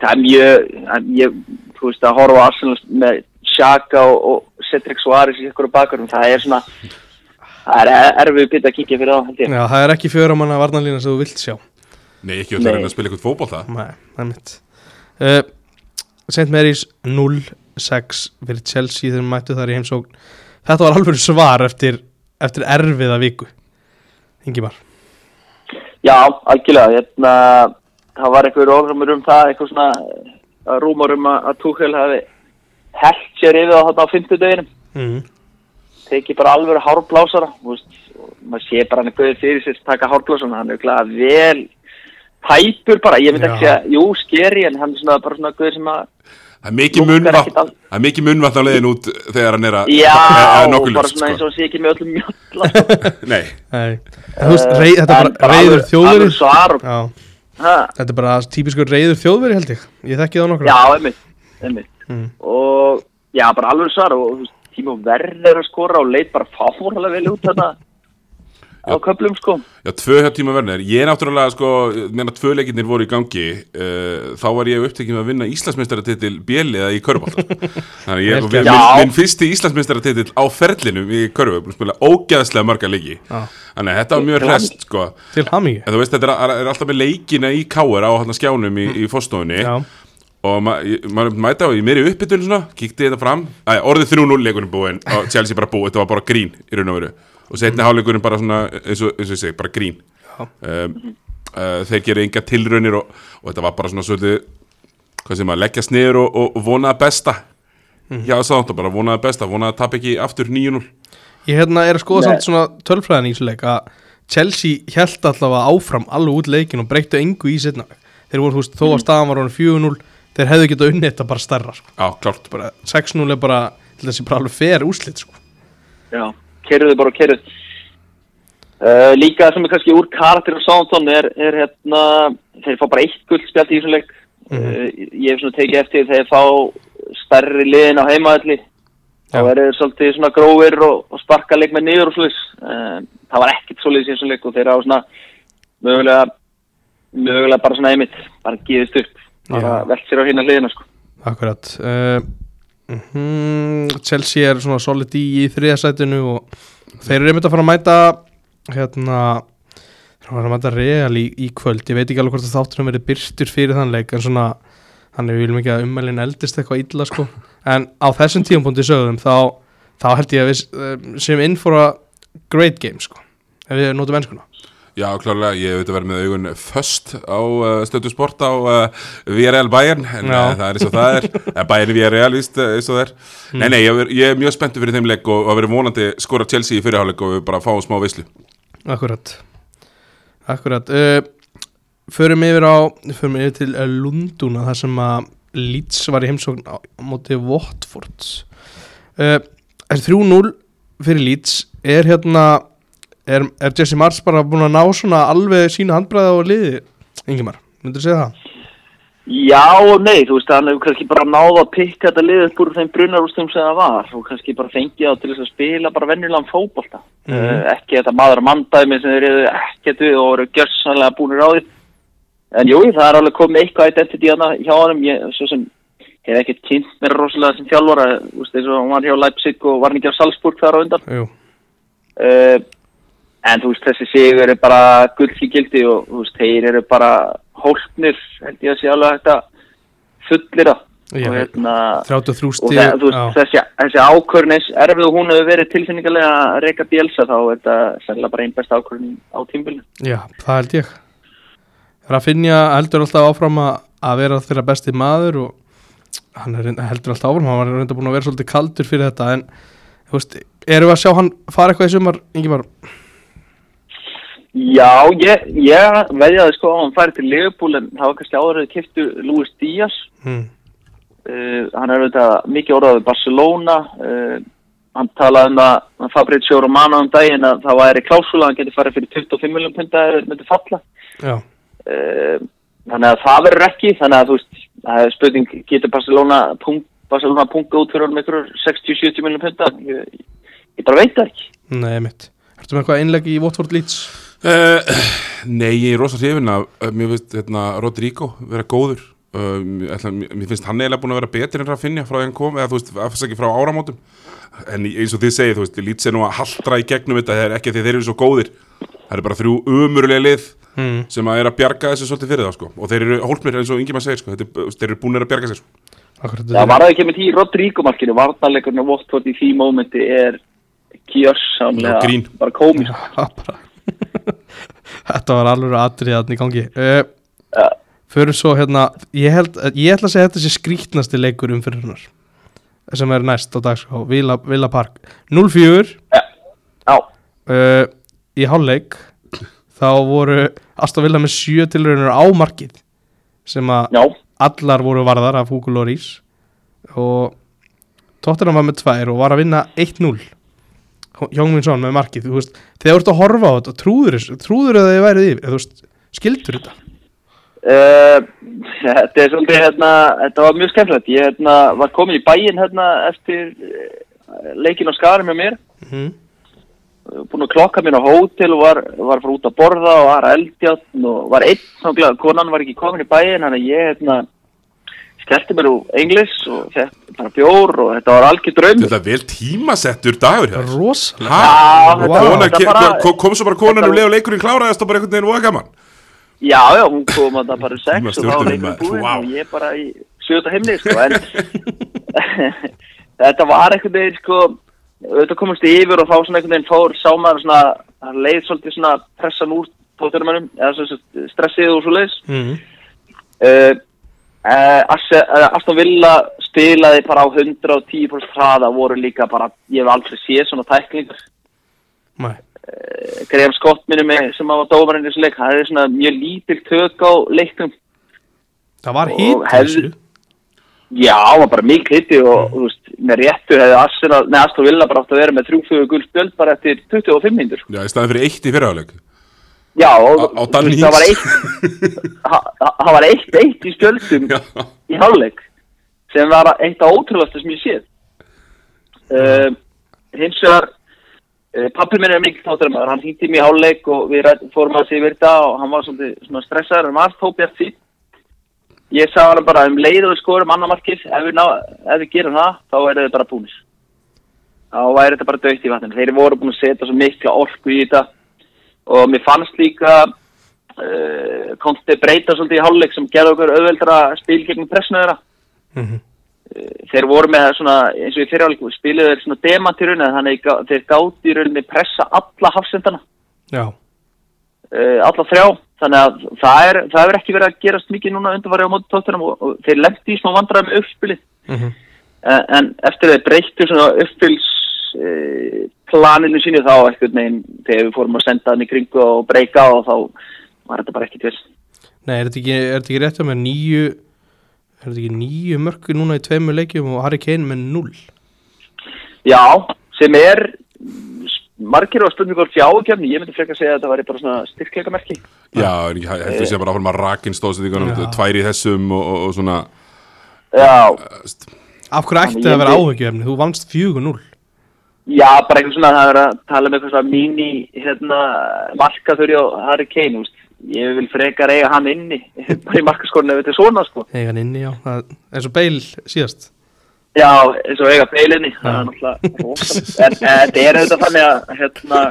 það er mjög ég, þú veist að horfa á Arsenal með Xhaka og, og Cedric Suárez í ykkur bakarum, það er svona það er erfið pitt að kíkja fyrir ég. Já, það er ekki fjöra manna varnalína sem þú vilt sjá. Nei, ekki öll að reyna að spila eitthvað fótból það Nei, það er mitt uh, St. Mary's 0-6 fyrir Chelsea þegar mættu þar í heimsókn. Þetta var alveg svar eftir, eftir erfiða viku. Ingimar. Já, algjörlega, hérna það var eitthvað orðrumur um það eitthvað svona uh, rúmur um að, Tuchel hafi held sér yfir á þarna á fimmtudeginum mm. Tekið bara alveg hárblásara veist, og maður sé bara hann er guðið fyrir sér taka hárblásara, hann er glæða vel tæpur bara, ég Já. ekki að jú, skeri, en hann er svona bara svona guðið sem að Það er mikið er munnvatn á leiðin út þegar hann er að já, nokkuð bara svona eins sko. og hann sé ekki með öllum mjölla sko. *laughs* Nei, þú veist, Eh, rey, þetta er bara reyður þjóðveri og, þetta er bara típiskur reyður þjóðveri held ég. Ég þekki það nokkur já, einmitt, einmitt. Mm. og já, bara alveg svar og þú veist, tíma verður að skora og leit bara fáfórlega vel út þetta *laughs* á köflum sko. Já, tvö hjá tíma verðnir Ég er náttúrulega, sko, meðan tvö leikinnir voru í gangi uh, Þá var ég upptekinn með að vinna Íslandsmeistaratitil bjeliða í körfbólta *laughs* Þannig ég, minn, minn, fyrsti Íslandsmeistaratitil á ferlinum í körfu. Spila ógeðslega marga leiki. Já. Þannig að þetta var mjög hrest, sko. En þú veist, þetta er, er alltaf með leikina í káir á hann skjánum í, í fórstofunni Já, og ma ég- maður mæta á í meiri uppbytun svona, kíkti þetta fram. Æ, orðið 3-0 leikurinn búinn og Chelsea bara búið, þetta var bara grín í raun og veru. Og setni hálfleikurinn bara svona eins og, eins og ég segi, bara grín. Já. um, uh, þeir gerir enga tilraunir og, og þetta var bara svona svolítið hvað sem að leggjast niður og, og, og vonaða besta. Já, sátt og bara vonaða besta, vonaða að tap ekki aftur 9-0 ég hérna er að skoða samt svona tölfræðin í þessu leik að Chelsea held allavega áfram alveg út leikin og breyttu engu í setna þeir voru, þú veist, þó að staðan var honum 4-0 þeir hefðu getað unnið þetta bara stærra sko. já, klárt. Bara 6-0 er bara til þessi bara alveg fer úslit sko. Já, kerruðu bara og kerruð uh, Líka sem er kannski úr karakter og Southampton er, er hérna þeir fá bara eitt guld spjalt í þessum leik. Uh, ég hef svona tekið eftir þegar þeir fá stærri liðin á heimaðalli þá eru þeir svolítið svona grófir og, og sparka leik með niður og svolítið uh, það var ekkert svolítið í þessum leik og þeir á svona mögulega mögulega bara svona einmitt bara gefist upp bara velt sér á hérna hliðina sko. Akkurat. Uh, mm, Chelsea er svona solid í, í þriðasætinu og þeir eru einmitt að fara að mæta hérna þeir eru að fara að mæta real í, í kvöld. Ég veit ekki alveg hvort að þáttunum verið byrstur fyrir þann leik en svona þannig við viljum ekki að ummælinn eldist eitthvað illa sko. En á þessum tíumpunkti sögðum þá, þá held ég að við uh, sem inn for a great game sko ef við notum ennskuna Já, klárlega, ég hef auðvitað verið með augun föst á uh, stötu sport á uh, VRL Bayern, en uh, það er eins og það er. *laughs* Bayern VRL, víst, eins og það er. Nei, nei, ég, ég er mjög spenntur fyrir þeim leik og, og verið vonandi skora Chelsea í fyrirháleik og við bara fáum smá veislu. Akkurat. Akkurat Förum yfir á Förum yfir til Lundúna þar sem að Leeds var í heimsókn á, á móti Watford. Uh, Er 3-0 fyrir Leeds Er hérna Er, er Jesse Mars bara búin að ná svona alveg sína handbræða og liði Ingimar, myndur segja það? Já og nei, þú veist, hann hefur kannski bara náð að pikka þetta lið upp úr þeim brunarústum sem það var og kannski bara fengið á til þess að spila bara venjulegan fótbolta. Mhm. uh, ekki þetta maður að mandæmi sem þeir eru ekkert við og voru gjörsanlega búinir á því. En jú, það er alveg komið eitthvað identity hana hjá ég, svo sem hef ekkert kynnt mér rosalega sem þjálfara, þú veist, eins og hann var hjá Leipzig og var hann ekki á Salzburg þar á undan. Jú, Uh, en þú veist, þessi sigur er bara gullki gildi og þú veist, þeir eru bara hólpnir, held ég að sé alveg að fullir. Ég og hérna, 33 og það, veist, þessi, þessi ákvörn eins erfið og hún hefur verið tilfinningarlega að reyka bjelsa þá er þetta sannlega bara einn besta ákvörn á tímbilinu. Já, það held ég Rafinha heldur alltaf áfram að, að vera þeirra besti maður og hann er, heldur alltaf áfram hann var reynda búin að vera svolítið kaldur fyrir þetta en veist, erum við að sjá hann fara eitthvað í sumar, Ingimar? Já, ég, ég veðjaði sko að hann færi til Liverpool en það var kannski áður að kiptu Luis Díaz. Hmm. uh, hann er auðvitað mikið orðað við Barcelona. Uh, hann talaði um að Fabrizio Romano um daginn að það væri klásula hann geti farið fyrir 25 miljón punta eða myndi falla. Uh, þannig að það verður ekki þannig að þú veist, það er spurning getur Barcelona punka út fyrir honum einhverjur 60-70 miljón punta ég, ég bara veit það ekki. Nei mitt Ertu með eitthvað einleg í Watford Leeds? Uh, Nei, ég er rosa hrifin að uh, mér finnst hérna, Rodrigo vera góður uh, mér ætla- mér mér finnst hann eiginlega búin að vera betri en Rafinha frá því hann kom, eða þú veist, afsaki frá áramótum en eins og þið segið, þú veist, lít sér nú að haldra í gegnum þetta, það er ekki því þeir eru svo góðir það eru bara þrjú umurlega lið Hmm. sem að er að bjarga þessu svolítið fyrir það sko. og þeir eru hólpnir eins og Ingi maður segir sko. Þetta er, þeir eru búinir að bjarga sér sko. Já, var það ekki með því Rodrigo markinu Þetta var alveg atrið aðni í gangi. Uh, Já. Fyrir svo hérna ég, held, ég ætla að segja þetta sé skrítnasti leikur umfyrirnar sem er næst á dagskrá, Villa, Villa Park. 0-4 Já, uh, í hálfleik þá voru Aston Villa með sjö tilraunir á markið sem að já, allar voru varðar af Hugo Lloris og Tottenham var með tvær og var að vinna 1-0 Hjóngvinsson með markið þú veist, þegar þú ert að horfa á þetta trúður, trúður að þið værið yfir veist, skildur þetta? Uh, þetta er svolítið hérna, þetta var mjög skemmtilegt. Ég hérna, var komin í bæinn hérna eftir uh, leikin á skarum með mér. Mm. búin að klokka mér á hótel og var, var fara út að borða og var eldjátt og var einn, konan var ekki komin í bæin, þannig að ég, hérna, skellti mér úr englis og fekk bara bjór og þetta var algjör draum. Þetta er vel tímasettur dagur hér ke- bara- kom, kom svo bara konan um leið og leikurinn kláraðist og bara einhvern veginn voða gaman Já, já, hún kom að það bara sex og þá var maður, búinn vá. og ég bara í sjöta heimni, sko, en *laughs* þetta var einhvern veginn, sko, auðvitað komast yfir og þá svona einhvern veginn fór, sá maður svona, það leið svolítið svona pressan úr tótturumennum, eða svona stressið og svo leiðis. mm. Uh, uh, Aston Villa spilaði bara á 110% hraða, voru líka bara, ég hef aldrei séð svona tæklingar. Nei Uh, Graham Scott minni mig sem var dómarinn í þessu leik, það er svona mjög lítil tök á leiknum. Það var hitt hefði- Já, það var bara mikið hitti og þú veist, með réttu hefði Aston Villa bara átt að vera með þrjúfjögur guldspjöld bara eftir 25 minnur. Já, í staðin fyrir eitt í fyrirháleik Já, Á- á það var eitt, það var eitt eitt í spjöldum Já, í hálfleik sem var eitt af ótrúlega sem ég séð. Uh, hins vegar, uh, pappi minn er mikið þátturamaður, hann hýtti mér í hálfleik og við fórum að sér virta og hann var svona stressaður, þó bjart sín. Ég sagði hann bara um leið og skorum annar markið, ef við, ná, ef við gerum það, þá er þetta bara búnis. Þá væri þetta bara dögt í vatninu. Þeir voru búin að setja svo mikla orku í þetta og mér fannst líka uh, konti breyta svolítið í hálfleik sem gerði okkur auðveldra spil gegn pressinu þeirra. Mhm. Þeir voru með svona, eins og í fyrirhálfleikum, spiluðu þeir svona demant í rauninni, þannig að þeir gátt í rauninni pressa alla hafsendana, Já uh, alla þrjá, þannig að það er, það hefur ekki verið að gerast mikið núna undanfarið á móti tóttunum og, og þeir lendi í smá vandræði með uppspilið, Mhm. en, en eftir þeir breyttu svona uppspils uh, planinu sínu þá eitthvað neginn, þegar við fórum að senda hann í kringu og breyka og þá var þetta bara ekki til. Nei, er þetta ekki, er þetta ekki rétt að með nýju Er þetta ekki nýju mörku núna í tveimur leikjum og Harry Kane með null Já, sem er margir á spurningur fjákjöfni, ég myndi frekar segja að þetta væri bara svona styrkleikamerki. já en ég heldur sé bara áfram að rakin stóðsendingunum Já. tvær í þessum og, og, og svona Já, Af hverju ætti það að vera áhugjefni? Þú vannst fjögur null já, bara eitthvað svona það er að tala með eitthvað svona mini hérna, markaþurri á Harry Kane, úst. ég vil frekar eiga hann inni, *laughs* bara í markaskorinu ef þetta er svona, sko. Egan inni, já. Eins og Bale síðast. Já, eins og eiga beilinni, það er náttúrulega *laughs* en þetta er auðvitað þannig að hérna,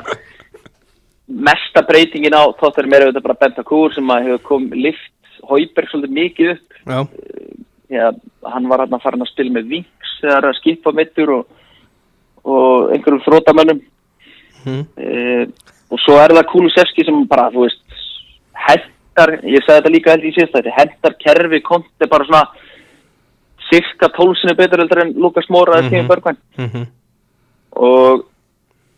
mesta breytingin á tótturum er auðvitað bara Bentancur sem að hefur kom lift Hauberg svolítið mikið upp. Já, Já, hann var hann að fara að spila með Vinks þegar að skipa mittur og, og einhverjum þrótamönnum mm. e, og svo er það Kulusevski sem bara, þú veist, hendar, ég sagði þetta líka held í síðast þetta, hendar kerfi konti bara svona cirka tólsinu betur heldur en Lukas Móra eða Mhm. Tími Börgvæn Mm og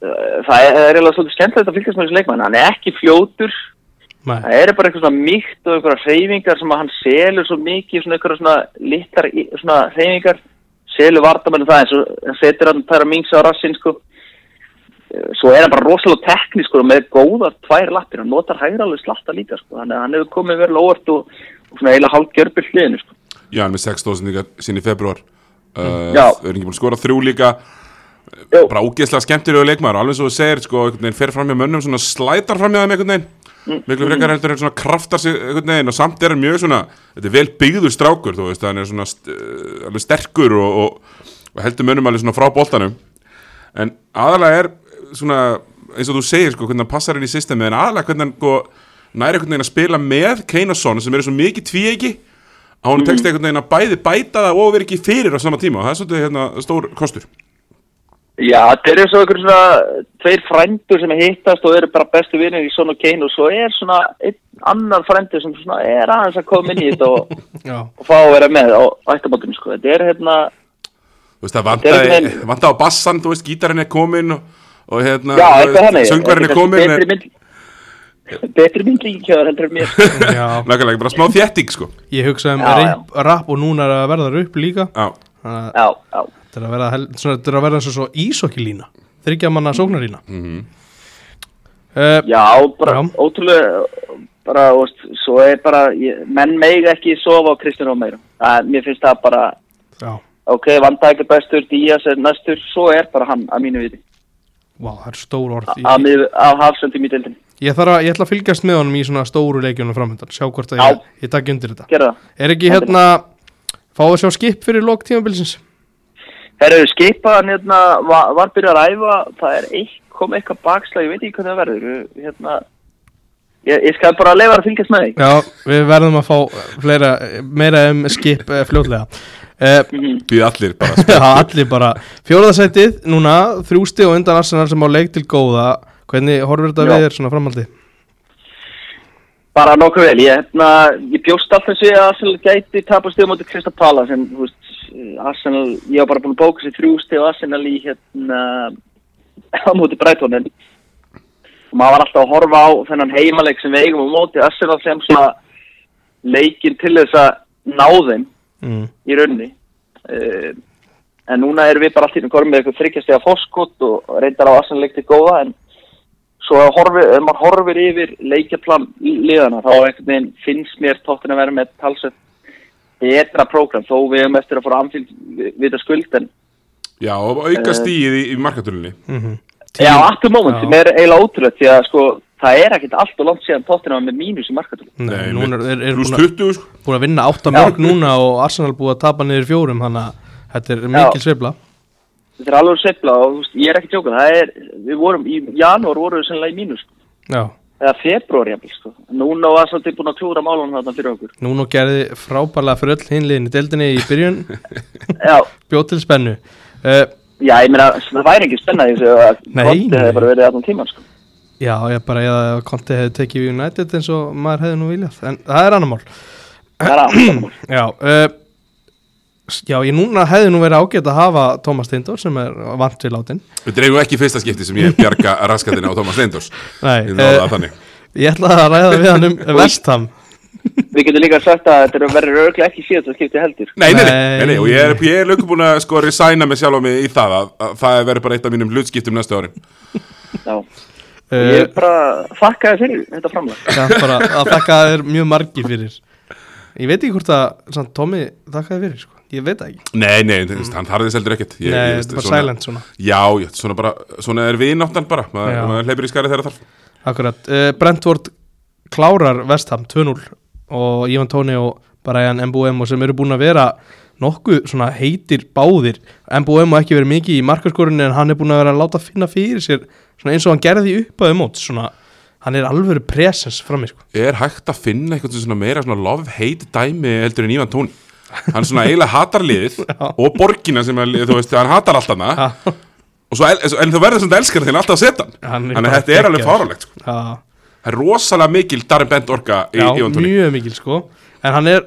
uh, það er, eiginlega svolítið skemmtilegt að fylgjast með þessu leikmann, hann er ekki fljótur. Nei, það er bara eitthvað svona mýkt og eitthvað hreyfingar sem að hann selur svo mikið svona eitthvað svona svona hreyfingar selur vartamennum það eins og hann setur hann tæra mings á rassinn sko svo er hann bara rosalega teknísk sko, með góðar tvær lappir, hann notar hægra alveg slatta líka sko, þannig að hann hefur komið verið óvart og, og svona eiginlega hálf gjörbyr hliðinu sko. já, hann er með sex stóðsendingar sín í februar uh, Já. þau eru ekki búin að skora þrjú líka Jú. bara ógeðslega skemmtilegu leikmaður alveg svo þú segir, sko, einhvern veginn fer fram hjá mönnum svona slætar fram hjá þeim einhvern veginn Mm. Miklu frekar heldur en svona kraftar sig einhvern veginn og samt er hann mjög svona þetta er vel byggður strákur, þú veist, hann er svona st uh, alveg sterkur og, og, og heldur mönnum alveg svona frá boltanum. En aðalega er svona eins og þú segir, sko, hvernig hann passar inn í systemi en aðalega hvernig hann, sko, næri einhvern veginn að spila með Kane og Son sem eru svo mikið tvíegi að hún tekst einhvern veginn að bæði bæta það og vera ekki fyrir á sama tíma. Og það er svolítið hérna, stór kostur Já, þetta er eins og einhver svona tveir frændur sem hittast og eru bara bestu vinnir í og Kane og svo er svona einn annar frændur sem svona er aðeins að koma inn í þetta og, *laughs* og fá að vera með á ættamótinu sko. Þetta er hérna, Þú veist, það veginn- vantaði á bassan, þú veist, gítarinn er kominn og, og hérna, söngvarinn er kominn Betri mynd, betri mynd líkjaður heldur en mér. *laughs* já. Nákvæmlega, bara smá þétting, sko. Ég hugsa um rap, og núna er að verða upp líka. Já, að Já, já. Þetta er að er verða eins og svo ísokkilína Þryggja manna sóknarlína mhm uh, Já, bara Já. ótrúlega, bara, veist, svo er bara, ég, menn meig ekki sofa á Kristján. Það, mér finnst það bara, Já, ok, vanda ekki bestur, Díaz er næstur, svo er bara hann að mínu viti. Vá, það er stór orð af hafsendum í deildin. ég, þarf að, ég ætla að fylgjast með honum í svona stóru leikjunum framöndan Sjá hvort að Já. ég, ég takk undir þetta. Er ekki hérna Fáðu að sjá skip fyrir lok tímabilsins Herru, skipaðan hérna var, var byrjað að ræfa, það er eitt, kom eitthvað bakslag, ég veit ekki hvernig það verður, hérna, ég, ég skal bara leifa að fylgjast með því. Já, við verðum að fá fleira, meira um skip uh, fljótlega uh, Mhm. Býð allir bara *laughs* Já, allir bara Fjóðarsætið, núna, þrjústi og undan Arsenal sem á leik til góða Hvernig horfir þetta Já. við þér svona framaldi? Bara nokkuð vel, ég, hérna, ég bjóst alltaf sig að Arsenal gæti tapast stíða mútið Krista Pala sem, þú veist, Arsenal, ég var bara búin að bóka sér þrjú stíð og Arsenal í, hérna, á mútið Breitón, en maður var alltaf að horfa á þennan heimaleik sem við eigum á mótið Arsenal sem svona leikinn til þess að ná þeim Mm. í raunni. Uh, en núna erum við bara alltaf í korfum með eitthvað þryggjastega fórskott og reyndar á Arsenal leik til góða, en svo horfi, ef maður horfir yfir leikjaplan liðana þá finnst mér tóttin að vera með talsett betra prógram þó við hefum eftir að fara amfylg við það skuld en Já, og auka stíð í, í markatölinni Mm já, aftur moment Já. sem er eiginlega ótrúlega því að sko það er ekkert allt og langt síðan tóttin að með mínus í markatölu Nei, Nei, núna er, er, er búin, að, 20 sko. búin að vinna 8 mörg núna og Arsenal búið að tapa niður fjórum Þannig að þetta er mikil sveifla. Þetta er alveg sveifla og þú veist, ég er ekki tjóka það er, við vorum í janúar vorum við sennilega í mínus. Já, eða februar jafnvel sko. núna var svolítið búin að klúra málunum þarna fyrir okkur. Núna gerði frábærlega fyrir öll hinliðin í deildinni í byrjun. *laughs* Já, Bjóð til spennu. Uh, já, ég meina það væri ekki spennaði að nei. hefði bara verið allan tíman sko. Já, ég bara, ég konti hefði tekið United eins og maður hefði nú viljað. En það er annar mál. Það er alveg Já, uh, já, ég núna hefði nú verið ágætt að hafa Tómas Steindor sem er vant til látin Þetta er eiginlega ekki fyrsta skipti sem ég bjarga *laughs* raskatinn á Thomas Steindors Nei, Ég uh, ég ætla að ræða við hann um Vestham Við getum líka sagt að þetta verður örglega ekki síðan að skipti heldur. Nei, nei, nei, Nei. og ég er, ég er lögum búin að sko resigna mig sjálf á mig í það að, að það verður bara eitt af mínum hlutskiptum næstu árin Já. uh, Ég bara þakkaði fyrir þetta framlag. Já, bara að þakka þér mjög margi fyrir Ég veit ekki hvort að samt, Tommy þakka þér fyrir, sko. Ég veit það ekki. Nei, nei, þú veist, hann þarði seldur ekkert. Ég, Nei, ég, þetta er bara silent svona. Já, já, svona bara, svona er vináttan bara. Maður, maður hleypir í skari þegar þarf. Akkurat, uh, Brentford klárar Vestham 2-0 og Ivan Tóni og Brian Mbuemo sem eru búin að vera nokkuð svona heitir báðir. Mbuemo ekki verið mikið í markaskorunni en hann er búin að vera að láta finna fyrir sér svona eins og hann gerði upp að mót svona, hann er alveg presens frammi sko. Er hægt að finna eitthvað svona meira svona love-hate dæmi heldur en Ívan Tóni Hann svona eiginlega hatar liðið og borgina sem er, þú veist, hann hatar allt hana svo, en þú verður svona elskar þegar alltaf að setja hann Hann Þannig að þetta er alveg fáralegt sko. Já, Það er rosalega mikil Darren Bent orka í Ívan Tóni mjög mikil sko. En hann er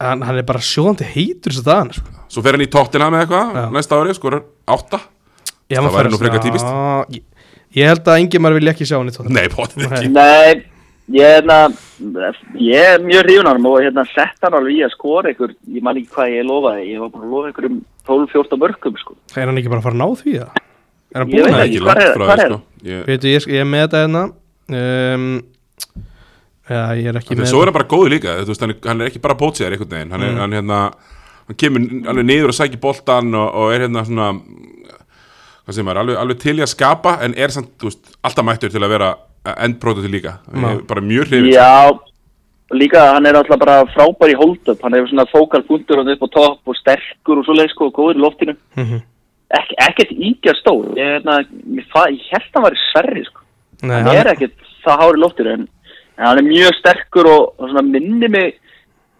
hann, hann er bara sjóðandi heitur þess að dagana sko. Svo fer hann í tóttina með eitthvað næsta ári, sko, átta. Já, Það maður væri nú frekar típist. Ég, ég held að Ingimar vilja ekki sjá hann í ekki. Nei, ég er, hérna, ég er mjög hrifunarm og hérna sett hann alveg í að skora ykkur, ég man ekki hvað ég lofaði, ég var bara að lofa ykkur um 12-14 mörgum sko. Er hann ekki bara að fara að ná því það? Er hann búin veit að ekki? langt frá því, sko Ég- Veitu, ég, ég er með þetta hérna um, Já, ég er ekki með svo er hann bara góður líka þú veist, hann, er, hann er ekki bara pótsiðar einhvern veginn hann, er, Mm. hann, hérna, hann kemur alveg niður og sækir boltan og, og er hérna svona hvað sem er, alveg, alveg til í að skapa en er samt, þú veist, alltaf mættur til að vera endpróduti líka. Ég bara mjög hrifin Já, líka hann er alltaf bara frábær í hold-up, hann hefur svona fókal punktur hann upp á topp og sterkur og svoleið sko, og góður í loftinu. Mhm. Ek, ekkert íkja stór, ég, hérna, ég held að hann var í sverri sko. Nei, hann er ekkert það hár í loftinu en, en hann er mjög sterkur og, og svona minni mig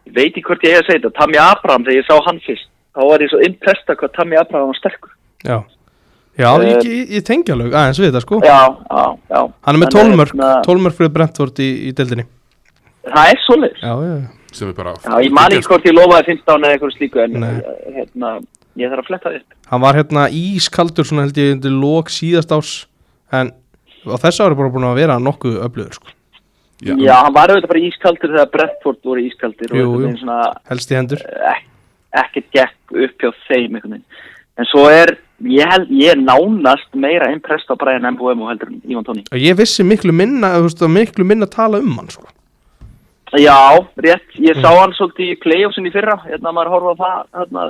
ég veit ekki hvort ég hef að segja þetta Tammy Abraham þegar ég sá hann fyrst þá var ég svo impresta hvað Tammy Abraham var sterkur. Já, já Eh, ég, ég, ég tengja alveg aðeins við þetta sko. Já, já, já. Hann er með Þannig, 12 mörg, hérna, 12 mörg fyrir Brentford í, í deildinni. Það er svoleiðis. Já, já, já. Sem er bara já, ég man ekki hvort ég lofaði 15 eða eitthvað slíku en Nei. eh, hérna, ég þarf að fletta upp Hann var hérna ískaldur svona held ég undir lók síðast árs En á þessu ári bara búin að vera nokkuð öflugur sko. Já. já, hann var auðvitað bara ískaldur þegar Brentford voru ískaldir og Jú, jú. Helst í hendur. ek, ekkert gekk upp hjá þeim einhvern veginn en svo er, ég held, ég er nánast meira impressed á Brian Mbuemo heldur en Ivan Tóni Og ég vissi miklu minna, veist, miklu minna tala um hann sko. Já, rétt, ég sá hann svolítið í playoffsin í fyrra, hérna maður horfa það, hérna,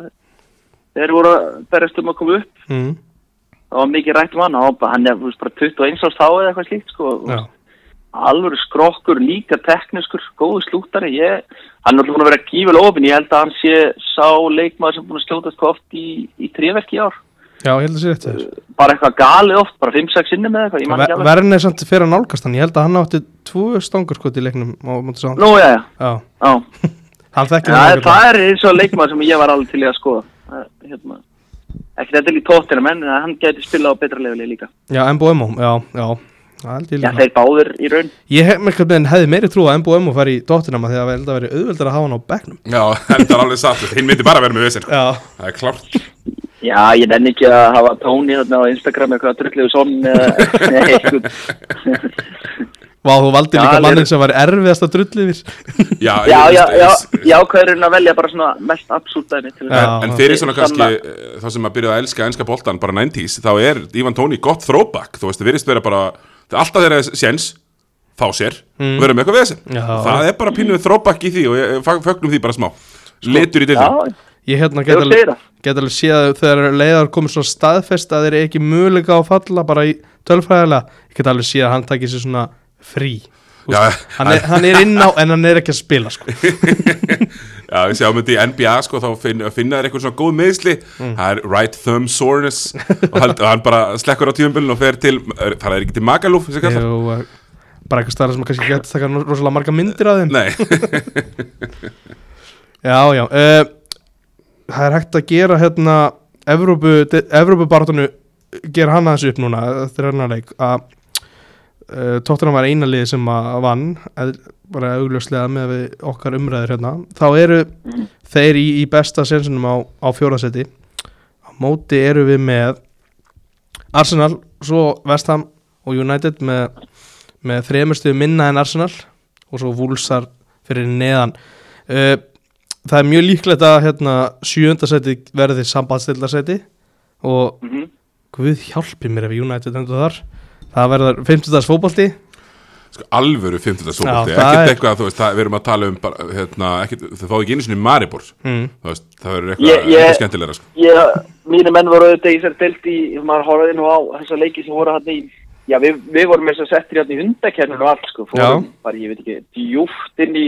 þeir voru að berjast um að koma upp, mm. það var mikið rætt um hann, hann, er bara 21 árs þá eða eitthvað slíkt sko, alveg skrokkur, líka tekniskur, góðu slúttari, ég, hann er alltaf búin að vera gífel ofin, ég held að hann sé sá leikmaður sem búin að skjóta sko oft í, í tréverki í ár, já, ég held að sé rétt þér. Bara eitthvað gali oft, bara 5-6 sinni með eitthvað, ég man ekki alveg. Verðin er samt fyrir að nálgast hann. Ég held að hann átti tvö stangur sko í leiknum á Nú, já, já, Já, já. ágætlega. *laughs* það er eins og leikmaður sem ég var alveg til í að skoða. Það er, hérna, ekki þetta í tóttina menn en hann gæti spila á betra lefili líka. Já, Mbo já, já. Það held ég Já, líka. þeir báður í raun. Ég hef með hvernig hefði meiri trú að Mbo fari í Tottenham af því að það veri auðveldar að hafa hann á bekknum. Já, þetta er alveg satt, hinn myndi bara vera með vesinn Já, Það er klárt. Já, ég nenni ekki að hafa tóni þarna á Instagram eitthvað eða *laughs* eða eitthvað. Vá, þú valdi líka er- mannin sem var erfiðast að drulli yfir Já, Já, er að velja bara svona mest absúlt dæmi til Já. þess En fyrir svona kannski, eh, þá sem að byrja að elska ennska boltan, bara 90s, þá er Ivan Tóni gott throwback, þú veist, það virðist vera bara, það er alltaf þeirra séns, fá sér, mm. vera með eitthvað vesinn. Já. Það er bara pínuð throwback í því og ég- fögnum því bara smá. Litur í dildum. Ég hérna get alveg, séð að þegar leiðar komið svona staðfest að þeir eru ekki möguleika á að falla bara í tölfræðilega Ég get alveg séð að hann takir sér svona frí Já, hann, er, hann er inn á en hann er ekki að spila sko. *laughs* Já, við sjáum þetta í NBA, sko, þá finn, finna þeir eitthvað svona góð meðsli, Mm. það er right thumb soreness og hann, hann bara slekkur á tíumbölun og fer til, það er ekki til? Jú, eh, bara eitthvað staðar sem kannski getur taka rosalega marga myndir af þeim Nei, *laughs* Já, já uh, Það er hægt að gera hérna Evrópu, Evrópubartonu gera hann aðeins upp núna eftir hennar leik að uh, Tottenham var eina lið sem að vann bara augljóslega með okkar umræður hérna. Þá eru þeir í, í besta sensunum á, á fjórasetti á móti eru við með Arsenal, svo West Ham og United með, með þremustu minna en Arsenal og svo Wolfsar fyrir neðan. Uh, það er mjög líklegt að hérna, sjöndasæti verði sambandstillarsæti og Mhm. Guð hjálpi mér ef United endur þar það verður 50. fótbolti sko alvöru 50. Já, sókvöldi, það ekkert er- eitthvað, þú veist, það, við erum að tala um bara, hérna, ekkert, þau fáðu ekki einu sinni Maribor, mm. þú veist, það verður eitthvað, eitthvað skemmtilegra, sko. Ég, mínu menn voru auðvitað í þessar deilt í, maður horfði nú á þessa leiki sem voru hann í, já við, við vorum eins og settir hérna í hundakerninu og allt sko, fórum bara, ég veit ekki, djúft inn í,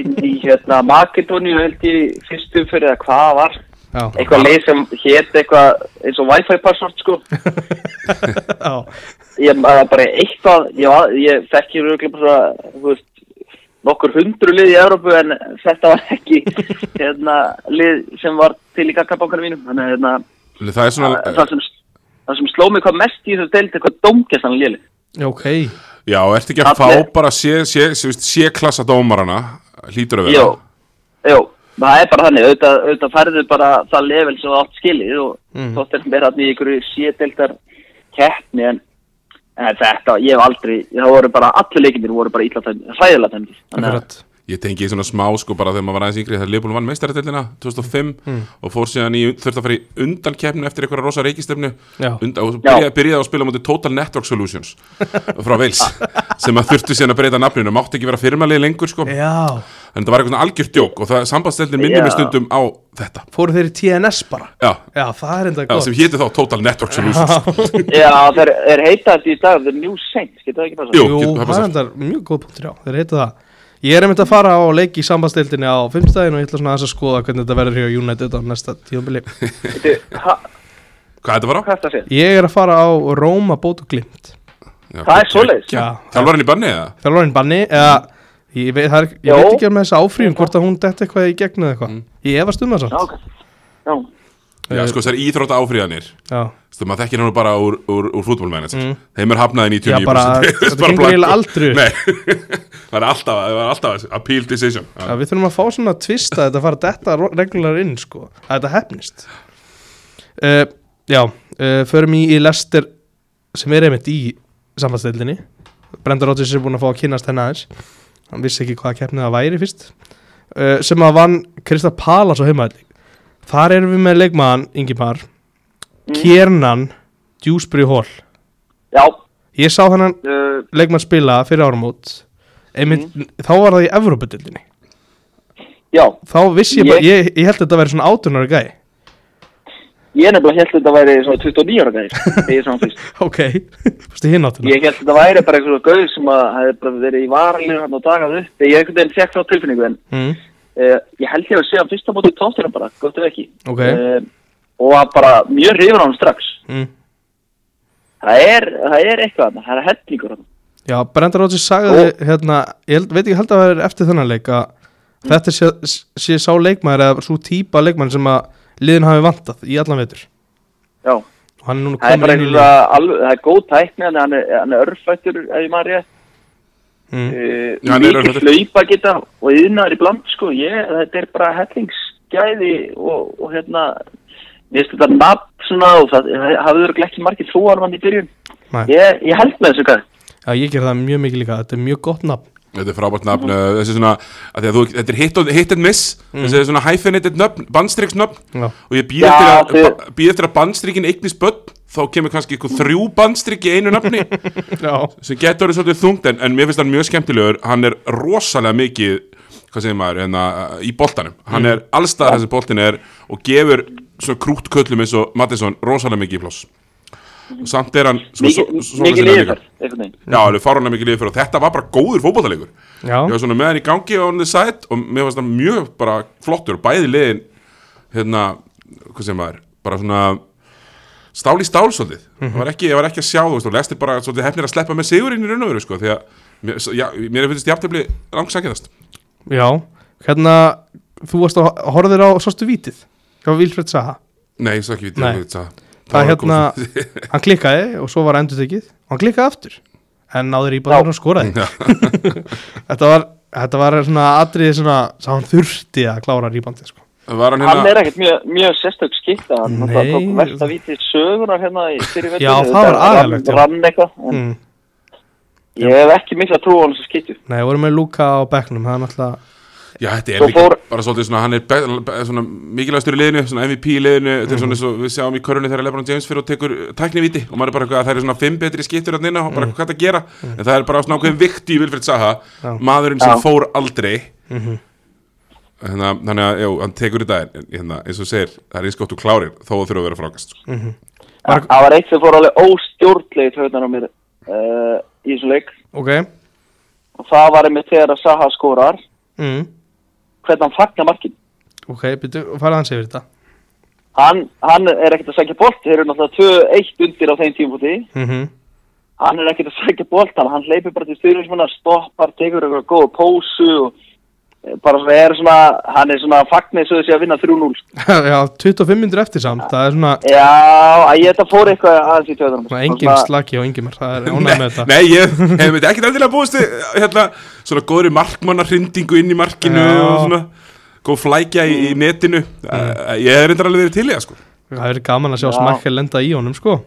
inn í hérna Makedóníu held ég fyrstu fyrir að hvað það var, eitthvað leið sem hétt eitthvað eins og wifi password sko, *laughs* já, ég maður bara eitthvað, ég, var- ég þekki röglega bara, þú veist, nokkur hundru lið í Európu en þetta var ekki *laughs* hérna lið sem var til í kakkabankanum mínum, þannig að hérna, Það er svona, það sem, það sem sló mig hvað mest í þessu deild eitthvað dómgæstan léli já, ok. Já, ertu ekki að Allir- fá bara sé, sé, sé, sé, sé klassa dómarana, hlýtur að vera. Jó, jó, það er bara þannig auðvitað, auðvitað færðu bara það level sem það átt skilið og Mm. þótt er mér hann í ykkur sédeildar keppni en, en þetta, ég hef aldrei það voru bara, allir leikindir voru bara illa tæmdi hræðilega tæmdi þannig að. Ég tengi svona smá, sko, bara þegar maður var aðeins yngri, þegar Leopold vann meistaratillina 2005 Mm. og fór síðan í, þurfti að fara í undankeppni eftir einhverja rosa reikistefnu. Já. und, og byrjaði, byrjaði að spila móti Total Network Solutions *laughs* frá Wales sem að þurfti síðan að breyta nafninu, mátti ekki vera firmalið lengur, sko, Já, en það var eitthvað svona algjört djók og minnir Já. mig stundum á þetta, fóru þeir í TNS bara? Já, Já, það er enda já gott. sem héti þá Total Network Solutions. Já, *laughs* þeir er heitað þetta í dag The New Saints, getur það ekki passað? Jú. Það er enda mjög góð punktur, já, þeir heita það Ég er einmitt að fara á leik í sambandstildinni á fimmstæðin og ég ætla svona að skoða hvernig þetta verður hjá United á næsta ha- Hvað þetta var á? Hvað er þetta að? Ég er að fara á Róma bót og glimt Já, Það er svoleiðis? Já, Þjálfarinn í banni eða? Þjálfarinn banni eða ég, veit, er, ég veit ekki með þessa áfríðum hvort að hún detti eitthvað í gegn eða eitthvað Ég efast um það ok. Já, Já, sko þessar íþrótta áfríðanir Já, Þú maður þekkir hann bara úr, úr, úr fútbolmanager Mm. Þeim er hafnaði 99% Já, bara- Þetta *laughs* gengur eiginlega aldrei. Upp. Nei, *laughs* það er alltaf, það er alltaf appeal decision. Já, við þurfum að fá svona tvist að þetta fara detta reglulega inn sko, að þetta hefnist uh, Já, uh, förum í, í Lester sem er einmitt í sambandstildinni Brenda Rodgers er búin að fá að kynast henni aðeins. Hann vissi ekki hvaða keppnið það væri fyrst. Uh, sem að vann Krista Palas á heimaðli þar erum við með leikmaðan Ingimar. Mm. Kiernan Dewsbury Hall. Já, ég sá hennan uh, leikmann spila fyrir áramót. Einmitt, þá var það í Evrópudildinni já, þá vissi ég bara, Ég- ég, ég held að þetta væri svona átunar gæi. Ég nefnilega held að þetta væri svona 29 *laughs* ára ég fyrst. ok, fyrstu hinn áttuna Ég held að þetta væri bara eitthvað gauð sem að hefði bara verið í varalinu hann og dagað upp. Ég einhvern veginn fekk þá tilfinningu en mm. Uh, ég held ég að hann fyrsta móti í tóttina bara, gott ef ekki. Ok. Eh, og var bara mjög hrifur á hann strax. Mm. Það er, það er eitthvað það er hellingur. Já, Brenda Rodgers sagði hérna, ég veit ekki held að það er eftir þennan leik að þetta sé, sé sá leikmaður eða svo típa leikmaður sem að liðin hafi vantað í allan vetur Já, er það er bara alveg, það er góð tækni, hann er, er örfættur, ef ég maður rétt. Mm. Uh, hann er mikið hlaupa geta og yðnar í bland sko, ég, þetta er bara hellingsgæði og, og hérna mér finnst þetta nafn svona og það hafði verið ekki margir trúarmann í byrjun. Nei. ég, ég held með þessu gæði Já, ég ger það mjög mikið líka, þetta er mjög gott nafn Þetta er frábært nafn, uh, þessi svona að því að þú, þetta er hit, hit and miss þessi er svona hyphenated nöfn, bandstriksnöfn. Já, og ég býð eftir, að- þið- eftir að bandstrikin eignist börn þá kemur kannski eitthvað þrjú bandstrik í einu nafni. *laughs* Já, sem getur orðið svolítið þungt en, en mér finnst hann mjög skemmtilegur. Hann er rosalega mikið hvað segir maður, hérna, í boltanum. Hann er allstað þessi boltin er og gefur svona krút köllum eins og Mattisson rosalega mikið í ploss og samt er hann svo- mikið liðfær Já, alveg fáránlega mikið liðfyrir og þetta var bara góður fótballtalegur já, Ég var svona með hann í gangi on the side og mér fannst það mjög bara flottur. Og bæði liðin hérna, hvað sem maður bara svona stál í stál svolítið. Það var ekki, ég var ekki að sjá þú veist og lestir bara svolítið hefnir að sleppa með sigurinn í raun og veru sko því að mér, já, mér finnst jafntefli langsækjast já. Hérna, þú varst að horfðir á sástu vítið hjá Vilfred Saha. Nei, ég svo ekki Nei. Það er hérna, *laughs* hann klikkaði og svo var endur tekið og hann klikkaði aftur. En náður í bara og skoraði. *laughs* Þetta var, þetta var svona atriði svona, hann þurfti að klára rýbandi sko. Var hann hann hérna er ekkert mjög, mjög sérstök skipta hann tók versta vítið sögunar hérna í fyrir Já, það var en mm. ég hef ekki mikla trú á hann sem skiptu Nei, vorum með Luka á bekknum. Það er náttúrulega Já, þetta er Svo líka fór- bara svolítið svona, hann er mikilvægastur í liðinu, svona MVP í liðinu, þetta er Mhm. svona eins og við sjáum í körunni þegar Lebron James fyrir og tekur tæknivíti og maður er bara eitthvað að það er svona fimm betri skiptur hann inna og bara hvað það gera, en það er bara svona ákveðin vikt í Vilfred Saha, Mhm. Já. maðurinn sem Já. fór aldrei, Mhm. hérna, þannig að, jú, hann tekur þetta, en, hérna, eins og segir, það er eins gott og klárir, þó það þurfa að vera frákast. Mhm. það var eitt sem fór alveg óstjórnlega í töðunar á mér uh, í þessu leik Ok og það var einmitt þegar að Saha skorar mm. Hvernig hann fagnar markin Ok, byrju, farað hans yfir þetta. Hann, hann er ekkert að sækja bolt þeir eru náttúrulega 2-1 undir á þeim tímfúti mm hann er ekkert að sækja bolt hann, hann leipir bara til styrfinsmanna stoppar, tekur eitthvað góða pósu og bara svona er svona hann er svona fagnir svo þessi að vinna 3-0 *laughs* Já, 25 minnur eftir samt Það er svona, já, að ég þetta fór eitthvað aðeins í töðunum svona engin slaki og engin Það er *laughs* ánæg með þetta Nei, ég *laughs* hef myndi ekkert endilega búist við, hérna, svona góðri markmannarhrindingu inn í markinu Já. og svona, góð flækja í, í netinu, mm. ég hef reyndar alveg verið til í það, sko. Það er gaman að sjá Já. smakka lenda í honum sko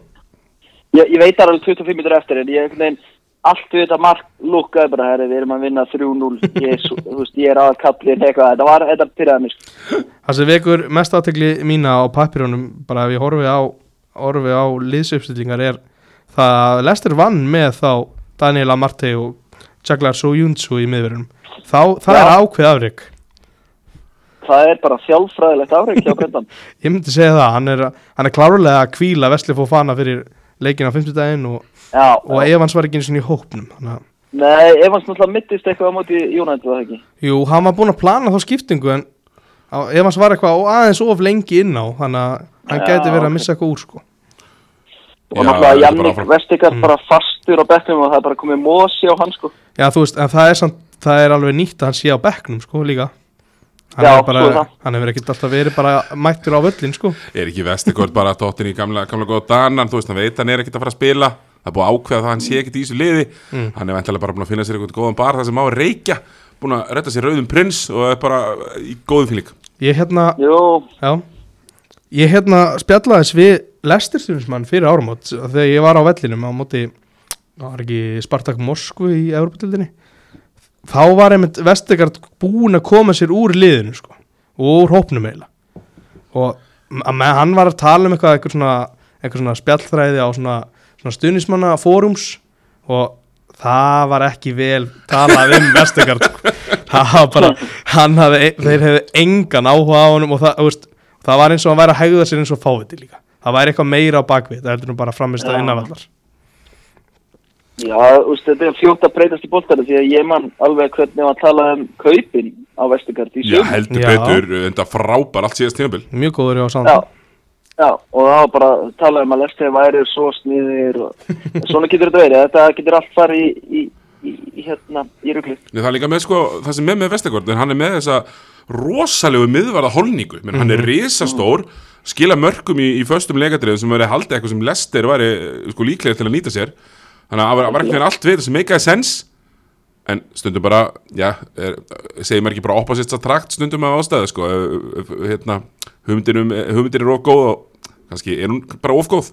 ég, ég veit alveg 25 minnur eftir en ég veginn allt við þetta mark lukkaði bara herri, við erum að vinna 3-0 *laughs* ég, er að kallin eitthvað þetta var, þetta pyrraði mig sko. Það sem vekur mest átekli mína á pappirunum bara ef ég horfi á, horfi á liðsuppstillingar er það að Lester vann með þá Daniel Amarte og Jaglar Soyuncu í miðverðunum það Já. er ákveð afrik það er bara þjálfræðilegt afreik hjá Brendan *laughs* ég myndi segja það, hann er, hann er klárlega að kvíla Vesli Fofana fyrir leikin á 50 daginn og, já, og Evans var ekki eins og í hópnum þannig að nei, Evans náttúrulega mittist eitthvað á móti var það ekki Jú, hann var búinn að plana þá skiptingu en á, Evans var eitthvað aðeins of lengi inn á þannig að hann Já, gæti verið að missa eitthvað úr sko. og Já, náttúrulega Jannik. Vestikar Mm. bara fastur á bekknum og það er bara komið mosi á hann sko Já, þú veist, en það er, samt, það er alveg nýtt að hann sé á bekknum sko líka Hann, Já, er bara, hann hefur ekkert alltaf verið bara mættur á völlin sko. Er ekki Vestigård bara tóttin í gamla, gamla góða danan, þú veist, hann veit hann er ekkert að fara að spila, það er búið ákveða það að hann sé ekkert í þessu liði, Mm. hann er vantilega bara búin að finna sér eitthvað góðan bar það sem á að reykja, búin að redda sér rauðum prins og er bara í góðum fíling. Ég hérna, já. Ég hérna spjallaðis við Lestirstyrnismann fyrir áramót þegar ég var á vellinum á móti það var ekki Spartak Moskvu í Evropatildinni þá var einmitt Vestegard búin að koma sér úr liðinu sko, og úr hópnum eiginlega og með, hann var að tala um eitthvað eitthvað svona, eitthvað svona spjallþræði á svona, svona stuðnismanna fórums og það var ekki vel talað um Vestegard sko. *laughs* það var bara hann hafði, þeir hefði engan áhuga á honum og það, veist, það var eins og hann væri að hegða sér eins og fáviti líka það væri eitthvað meira á bakvið það heldur nú bara framist að Já. Já, úst, þetta er fljótt að breytast í boltari því að ég man alveg hvernig var að tala um kaupin á Vesturgard í Já, sjöfum. heldur Já. betur, enda frábær allt síðast tímabil mjög góður hjá Já, Sand já, og það var bara að tala um að Lesti væri svo sniðir og *laughs* svona getur þetta verið. Þetta getur allt farið í, í, í, í hérna, í ruglið. Nei, það er líka með sko, það sem er með Vestegård en hann er með þessa rosalegu miðvarða holningu, menn hann er risastór skila mörgum í, í föstum leikadriðum sem verið haldið eitthvað sem Lester væri eh, sko líklega til að nýta sér þannig að það var- ekki allt við sem meikaði sens en stundum bara já, er, segir maður ekki bara opposites attract stundum af ástæðu sko hérna, hugmyndin, um, er of góð og kannski er hún bara of góð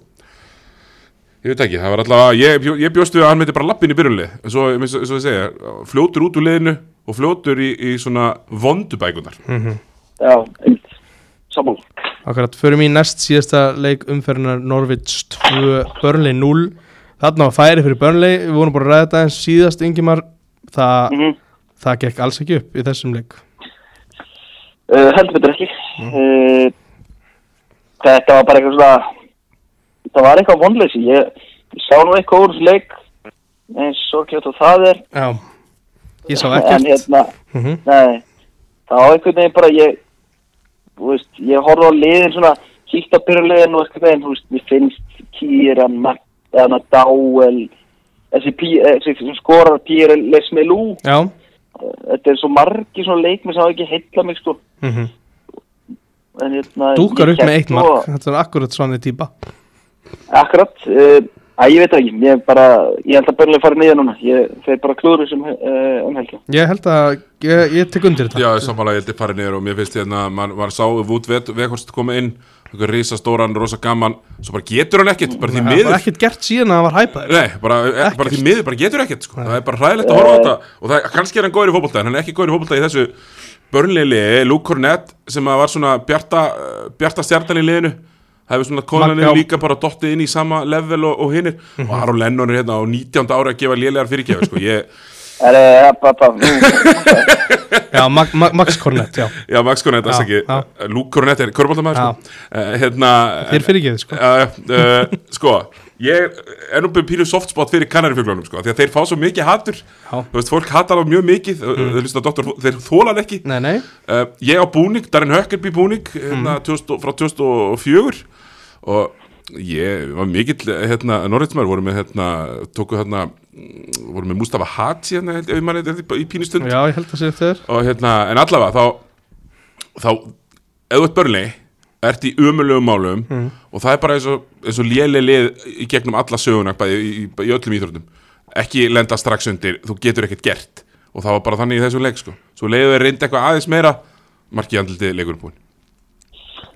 Ég veit ekki, það var allavega, ég, ég bjóstu að hann myndi bara lappin í byrjunlið, en svo, eins og ég segja, fljótur út úr liðinu og fljótur í, í svona vondubækunar. Já, einmitt. Saman. Akkurat, förum í næst síðasta leik umferðinar Norvits 2, Burnley 0 þarna var færi fyrir Burnley við vorum bara að ræða þetta en síðast Ingimar. Það, Mm það gekk alls ekki upp í þessum leik. Uh, heldur betur ekki. Uh, þetta var bara eitthvað svona, það var eitthvað vonleysi. Ég, ég sá nú eitthvað úr þessu leik eins og kjöt og það er. Já, ég sá En ekkert. hérna, mm nei, það var einhvern veginn bara, ég, veist, ég horfði á liðin svona, kíkt á byrjulegin og eitthvað veginn, þú veist, mér finnst Kieran, eða Dáel, þessi, sem skorar Pierre Lesmelou, Já, þetta er svo margi svona leikmi sem hafa ekki heilla mig, sko. mm En, hérna, dúkar ég upp með eitt mark. að- þetta er akkurat svona típa. Akkurat, uh, að ég veit ekki, ég bara, ég held að börnlega fara niður núna, ég fer bara klúður sem uh, um helgi. Ég held að, ég, ég tek undir þetta. Já, samanlega ég held ég farið niður og mér finnst hérna, maður man sá Vút Vekhorst koma inn, eitthvað risastóran, rosa gaman, svo bara getur hann ekkert, bara því Það miður. var ekkert gert síðan að það var hæpaður Nei, bara, e, bara því miður, bara getur ekkert sko. Það er bara hræðilegt að horfa á þetta Og það, kannski er hann góður í fótbolta En hann er ekki góður í fótbolta í þessu börnleili Luke Cornett sem var svona bjarta, uh, bjarta stjartan í liðinu Það hefur svona konanir líka bara dottið inn í sama level og, og hinnir Og Aron Lennon er hérna á 19. ára að gefa lélegar fyrirgefi sko. Ég, það, nú, Já, Mag, Mag, Max Cornett, já Já, Max Cornett, þess ekki já. Luke Cornett er körbóltamæður sko. uh, hérna, Þér fyrirgefið, sko. uh, uh, Sko, ég er nú byrjum pínu softspot fyrir kannarifjöglunum sko, því að þeir fá svo mikið. Þú veist, fólk hatar á mjög mikið mm. þeir, þeir þólan ekki Nei, nei, uh, Ég á búning, Darren Huckerby búning hérna, 2000, frá 2004 og ég var mikill hérna, Norriðsmaður voru með hérna, tóku hérna mm, voru með Mustafa Hadji hérna, ef ég manni, í pínustund já, ég held að segja þeir og hérna, en allavega þá, þá ef þú ert börnleg ert í umulugum málum og það er bara eins og, eins og léleg lið í gegnum alla söguna bæði í, í, í öllum íþróttum ekki lenda strax undir, þú getur ekkert gert. Og það var bara þannig í þessum leik sko. svo leiðu þeir reyndi eitthvað aðeins meira markið andliti leikurinn búinn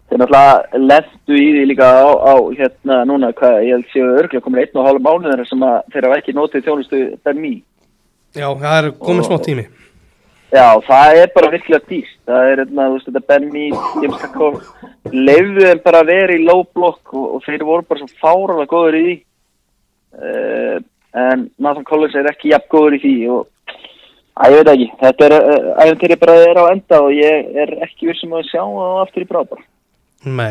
þeir náttúrulega lendu í því líka á, á hérna, núna, hvað, ég held séu örglega komin einn og hálf mánuður sem að þeir hafa ekki notið þjónustu Benmi. Já, það er komin smá tími Já, það er bara virkilega dýrt. Það er, hérna, þú veist, þetta Benny, James Kakó, leifðu þeim bara að vera í low block og, og þeir voru bara svo fáralega góður í því. Uh, en Nathan Collins er ekki jafn góður í því og, að ég veit ekki, þetta er, uh, æfintýri bara er á enda og ég er ekki vissum að sjá það aftur í bráð bara. Nei,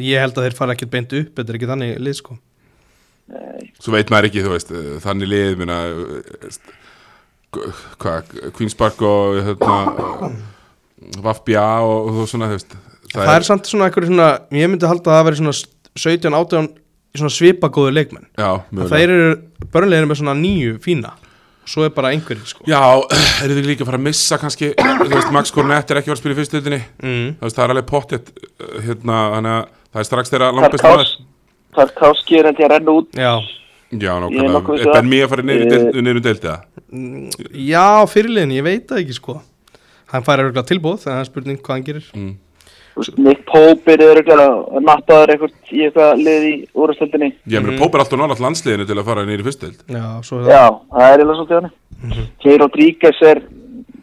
ég, held að þeir fara ekkert beint upp Þetta er ekki þannig lið, sko. Svo veit maður ekki, þú veist, eh, þannig lið minna, eh, hvað, Queen's Park og hérna, Vafbja og, og svona, þú veist Það, er samt svona eitthvað svona Ég myndi halda að það veri svona 17, 18 Svona svipagóðu leikmenn. Já, Að mögulega. Þeir eru börnlegir með svona nýju fína Svo er bara einhverjir, sko. Já, *clears throat* eru þið líka að fara að missa kannski *clears throat* veist, Max Cornett er ekki að vera að spila í fyrstöldinni mm. Það er alveg pottet Hérna, þannig að það er strax þeirra maður Tarkovski er held ég að renna út. Já, Já, er Er Ben Mía að fara niður í Eh, það? já fyrirliðin, ég veit það ekki, sko. Hann fær örgulega tilbúð Það er spurning hvað hann gerir. Mm. Nick Pope er örglega að nattaður eitthvað í eitthvað lið í úrstöldinni. Ég meina, Póp er alltaf nálaðt landsliðinu til að fara niður í fyrstöld Já, svo er það. Já, það er eiginlega svolítið hann. Kei Rodríguez er,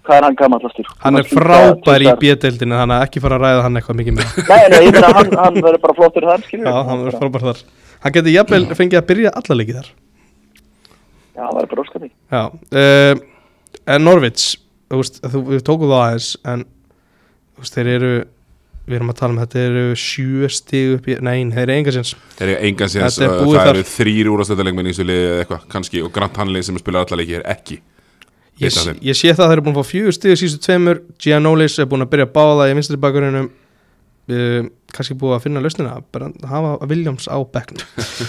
hvað er hann gammal aftur? Hann er frábær í B-deildinu Þannig að ekki fara að ræða hann eitthvað mikið með Nei, nei, ég meina hann, hann verður bara flottur þar, skiljum Já, hann er frábær þar. Hann getur jafnvel fengið að byrja alla leikið þar. Já, hann verður bara óskandi. Já uh, En Norvits Þú veist, þú, við þeir eru erum að tala um þetta eru sjö stig upp í, nei, þeir eru enga sinns Það er engan séns, Þetta er uh, það þar. eru þrýr úrastöldarleikmenn í þessu liði eða eitthvað, kannski, og Grant Hanley sem spilar alla leiki er ekki ég, ég sé það að þeir eru búin að fá fjögur stig sístu tveimur, Giannolis er búin að byrja að báða í vinstri bakurinnum uh, kannski búið að finna lausnina bara að hafa Williams á bekknum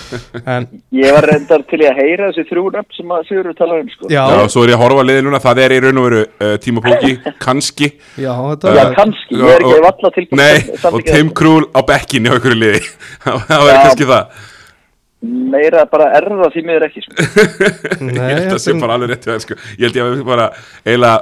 *laughs* en Ég var reyndar til að heyra þessi þrjú nöfn sem að Sigurður tala um sko. já, Já, svo er ég að horfa að liði núna, það er í raun og veru uh, Tímo Púki, *laughs* kannski já, þetta Já, kannski, ég er ekki Og- valla tilbúin Nei, og Tim Krúl á bekkinni á einhverju liði *laughs* Það var Já. kannski það Meira bara erða því miður ekki sko. nei, Ég held að þetta sé bara alveg rétt sko. Ég held ég að við bara eiginlega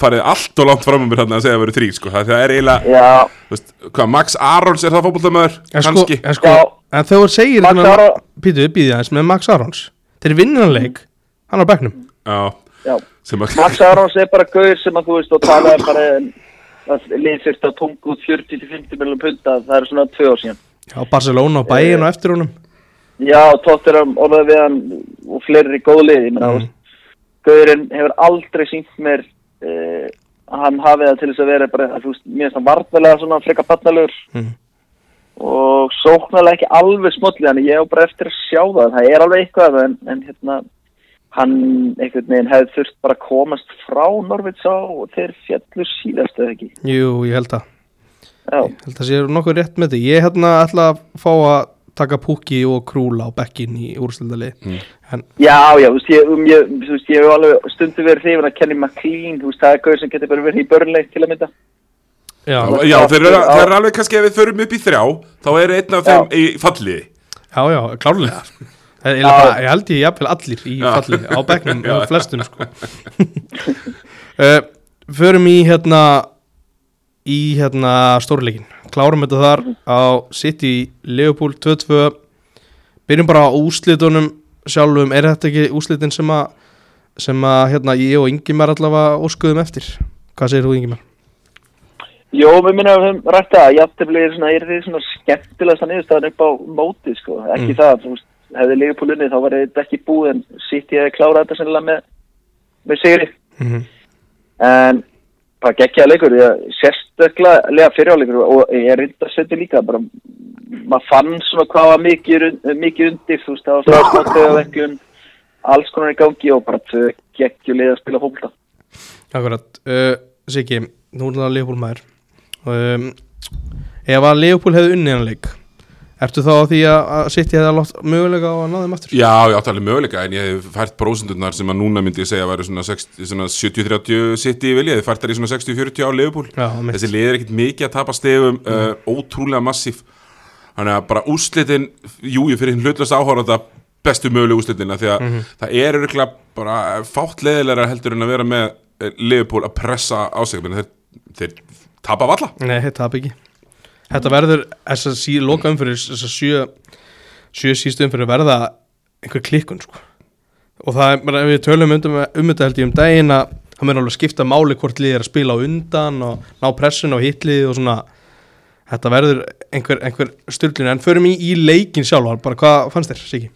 farið allt og langt fram um mér þarna að segja að það verið þrý sko. það, er eiginlega, veist, hvað, Max Arons er það fótboltamöður, en sko, kannski? en, sko, en þegar þú segir Max þennan- Aron- Pítu, býðið aðeins með Max Arons. Þeir vinna hann leik, hann á að Max Arons er bara gauður sem að þú veist og talaði bara að lið þurft að tunga út 40-50 miljonum punta það er svona tvö ár síðan. Já, Barcelona og Bayern og eftir honum. Já, Tottenham orðaði við hann og fleiri góð lið, ég meina Mm. Gauðurinn hefur aldrei sínt mér uh, hann hafi það til þess að vera bara, þú veist, mér finnst hann varðvelega svona freka barnalegur Mhm. og sóknarlega ekki alveg smollið hann, ég hef bara eftir að sjá það, það er alveg eitthvað en, en hérna, hann einhvern veginn hefði þurft bara komast frá Norvits á og þeir fjallu síðast eða ekki. jú, ég held að Já, Ég held að sé nokkuð rétt með því Ég hérna ætla að fá að taka Pukki og Krúla á bekkin í úrstildali Mm. En Já, já, þú veist, ég, um, ég, þú veist, ég hef alveg stundu verið hrifin að Kenny McLean, þú veist, það er gauð sem getur bara verið í börnleik til að mynda. já, Já, þeir eru, eru alveg kannski ef við förum upp í þrjá þá er einn af þeim í falliði já, já, klárlega Ég, ég, Já. bara, ég held ég jafnvel allir í Já. falli á bekknum, *laughs* Já. já. flestum sko. uh, *laughs* Förum í hérna í hérna stórleikin Klárum þetta þar á City Leopold 2-2 Byrjum bara á úslitunum sjálfum, er þetta ekki úslitin sem að sem að hérna ég og Ingimar allavega óskuðum eftir Hvað segir þú Ingimar? Jó, við minna að við höfum rætt það, jafntefli er er þið svona skemmtilegast að niðurstaðan upp á mótið, sko, ekki Mm. það, þú veist, hefði ligið på lunni, þá var þetta ekki búið, en sitt ég að klára þetta sennilega með, með sigri, Mm -hmm. en bara geggjaða leikur, sérstaklega fyrirháleikur og ég er reynda að setja líka, bara, maður fann svona hvað var mikið, mikið undir, þú veist, það var svona á vekkjum, alls konar í gangi og bara geggjulega að spila fólkta. Akkurat, uh, Siggi, nú er það Leopold maður um, Ef að Leopold hefði unnið hann leik Ertu þá á því að, að City hefði alveg mögulega á að ná þeim aftur? Já, ég átti alveg möguleika en ég hef fært prósendurnar sem að núna myndi ég segja að væri svona, 60 svona 70-30 sitt í vilja, ég hef fært þær í svona 60-40 á Liverpool. Já, mitt. þessi lið er ekkit mikið að tapa stegum uh, ótrúlega massíf. Þannig að bara úrslitin, jú, ég fyrir hinn hlutlast áhóranda bestu möguleg úrslitin af því að það er örgulega bara fátt leðilega heldur en að vera með eh, Liverpool að pressa á sig menn þeir, þeir tapa valla Nei, þetta tap ekki Þetta verður, þess að sí, loka umfyrir þess að sjö, sjö sístu umfyrir verða einhver klikkun sko. og það er, við tölum um, um þetta held ég um daginn að það mér alveg skipta máli hvort lið er að spila á undan og ná pressun á hitlið og svona þetta verður einhver, einhver styrlun en förum í, í leikin sjálfar, bara hvað fannst þér, Siggi?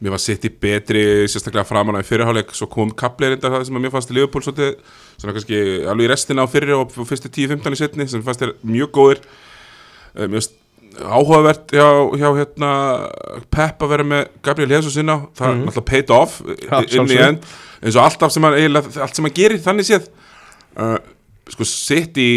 Mér var sitt í betri, sérstaklega framan á fyrirháleik svo kom kapleir þetta það sem að mér fannst í Liverpool svolítið, svona kannski alveg í restina á fyrri og og fyrstu 10-15 í setni sem fannst þér mjög góðir Eh, finnst áhugavert hjá, hjá hérna Pep að vera með Gabriel Jesus inn á. Það er náttúrulega paid off ja, inn í end. Eins og alltaf allt sem hann gerir þannig séð. Uh, sko sitt í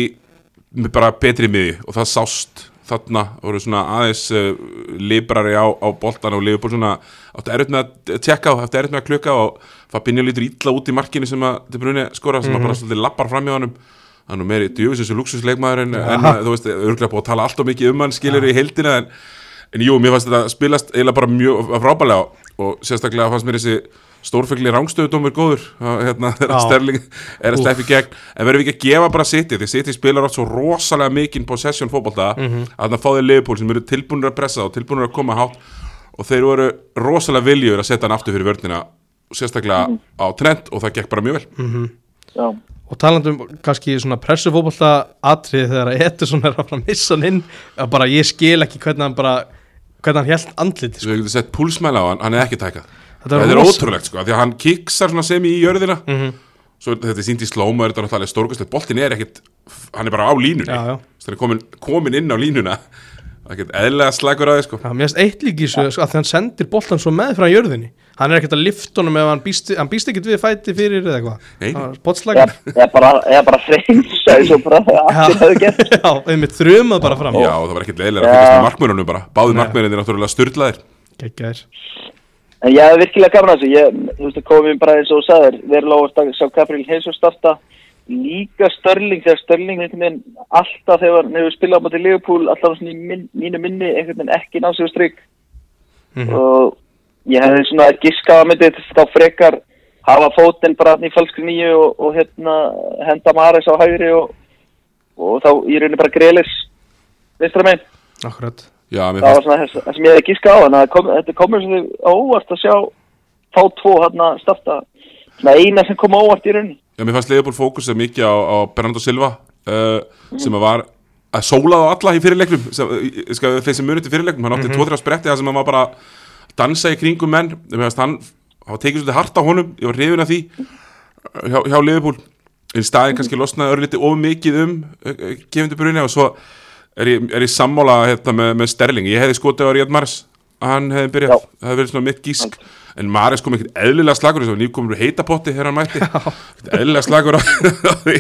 með bara betri miði og það sást þarna voru svona aðeins uh, librari á, á boltan og Liverpool svona áttu erfitt með að tjekka og áttu erfitt með að klukka og Fabinho lítur illa út í markinu sem að De Bruyne skora sem að bara svolítið lappar fram hjá honum hann er meiri djöfis þessu luxusleikmaður en, en þú veist, örgulega búið að tala allt og mikið um hann skilur í heildina en, en jú, mér fannst þetta spilast eiginlega bara mjög frábælega og sérstaklega fannst mér þessi stórfengli rángstöðudómur góður að, hérna, *laughs* þegar. Sterling er að sleppi gegn en verðum við ekki að gefa bara City því City spilar átt svo rosalega mikinn possession fótbolta Mhm. að það fáði Liverpool sem eru tilbúinir að pressa og tilbúinir að koma hátt og þeir voru rosalega viljur að setja hann aftur fyrir vörnina sérstaklega á trend og það gekk bara mjög vel Já. Og talandum kannski svona pressufótbolta atrið þegar að Ederson er að fara að missa hann inn að bara ég skil ekki hvernig hann bara hvernig hann held andlit Svo við getum sett púlsmæla á hann, hann er ekki tækað Þetta er er ótrúlegt sko, því að hann kiksar svona sem í jörðina. Mhm. Svo þetta er sínt í slóma, er þetta náttúrulega stórkastlega Boltin er ekkit hann er bara á línunni. Já, já. hann er komin, komin inn á línuna. er ekkert eðlega slagur að þið sko. Mér finnst eitt líki svo að því hann sendir boltan svo með frá jörðinni. Hann er ekkert að lifta honum ef hann býst, hann býst ekkert við fæti fyrir eða eitthvað. Nei. bóttslagur Ég er bara, bara freinsaði svo bara *laughs* allir hefðu gert. *laughs* já, einmitt þrjumað bara fram. Já, það var ekkert eðlega að fylgjast með markmörunum bara. Báði markmörunum er náttúrulega styrlaðir Gekkjaðir. En ég hef virkilega gaman að þessu, ég, þú veist, komum bara eins og þú sagðir, verið lofast að sjá Gabriel Jesus starta, líka Störling, þegar Störling alltaf þegar hann hefur spilað á móti Liverpool, alltaf svona í minn, mínu minni, einhvern veginn ekki náð sig á stryk Mhm. og ég hefði svona giskað að myndi þá frekar hafa fótinn bara þarna í falskri nýju og, og hérna henda Maris á hægri og, og þá í rauninni bara megin. Akkurat Já, mér Það var svona þess, það sem ég hefði giskað á, það þetta komur svo á óvart að sjá fá tvo hérna starta, svona eina sem kom á óvart í rauninni. Já, mér fannst Leifbúl fókusið mikið á, á Bernardo Silva uh, sem að var að sóla á alla í fyrirleiknum sem, þeir sem munið til fyrirleiknum hann átti mm -hmm. tvo-þrjá spretti það sem hann var bara að dansa í kringum menn mér fannst hann hafa tekið svolítið hart á honum ég var hrifin af því uh, hjá, hjá Leifbúl en staðin kannski losnaði örlítið of mikið um uh, gefundu brunni og svo er ég, er ég sammála hérna, með, með Sterling ég hefði skotið á Ríad Mars hann hefði byrjað, Já. það hefði verið svona mitt gísk. En Maris kom ekkert eðlilega slagur þess að nýkomur heitapotti þegar hann mætti. Eðlilega slagur á, því.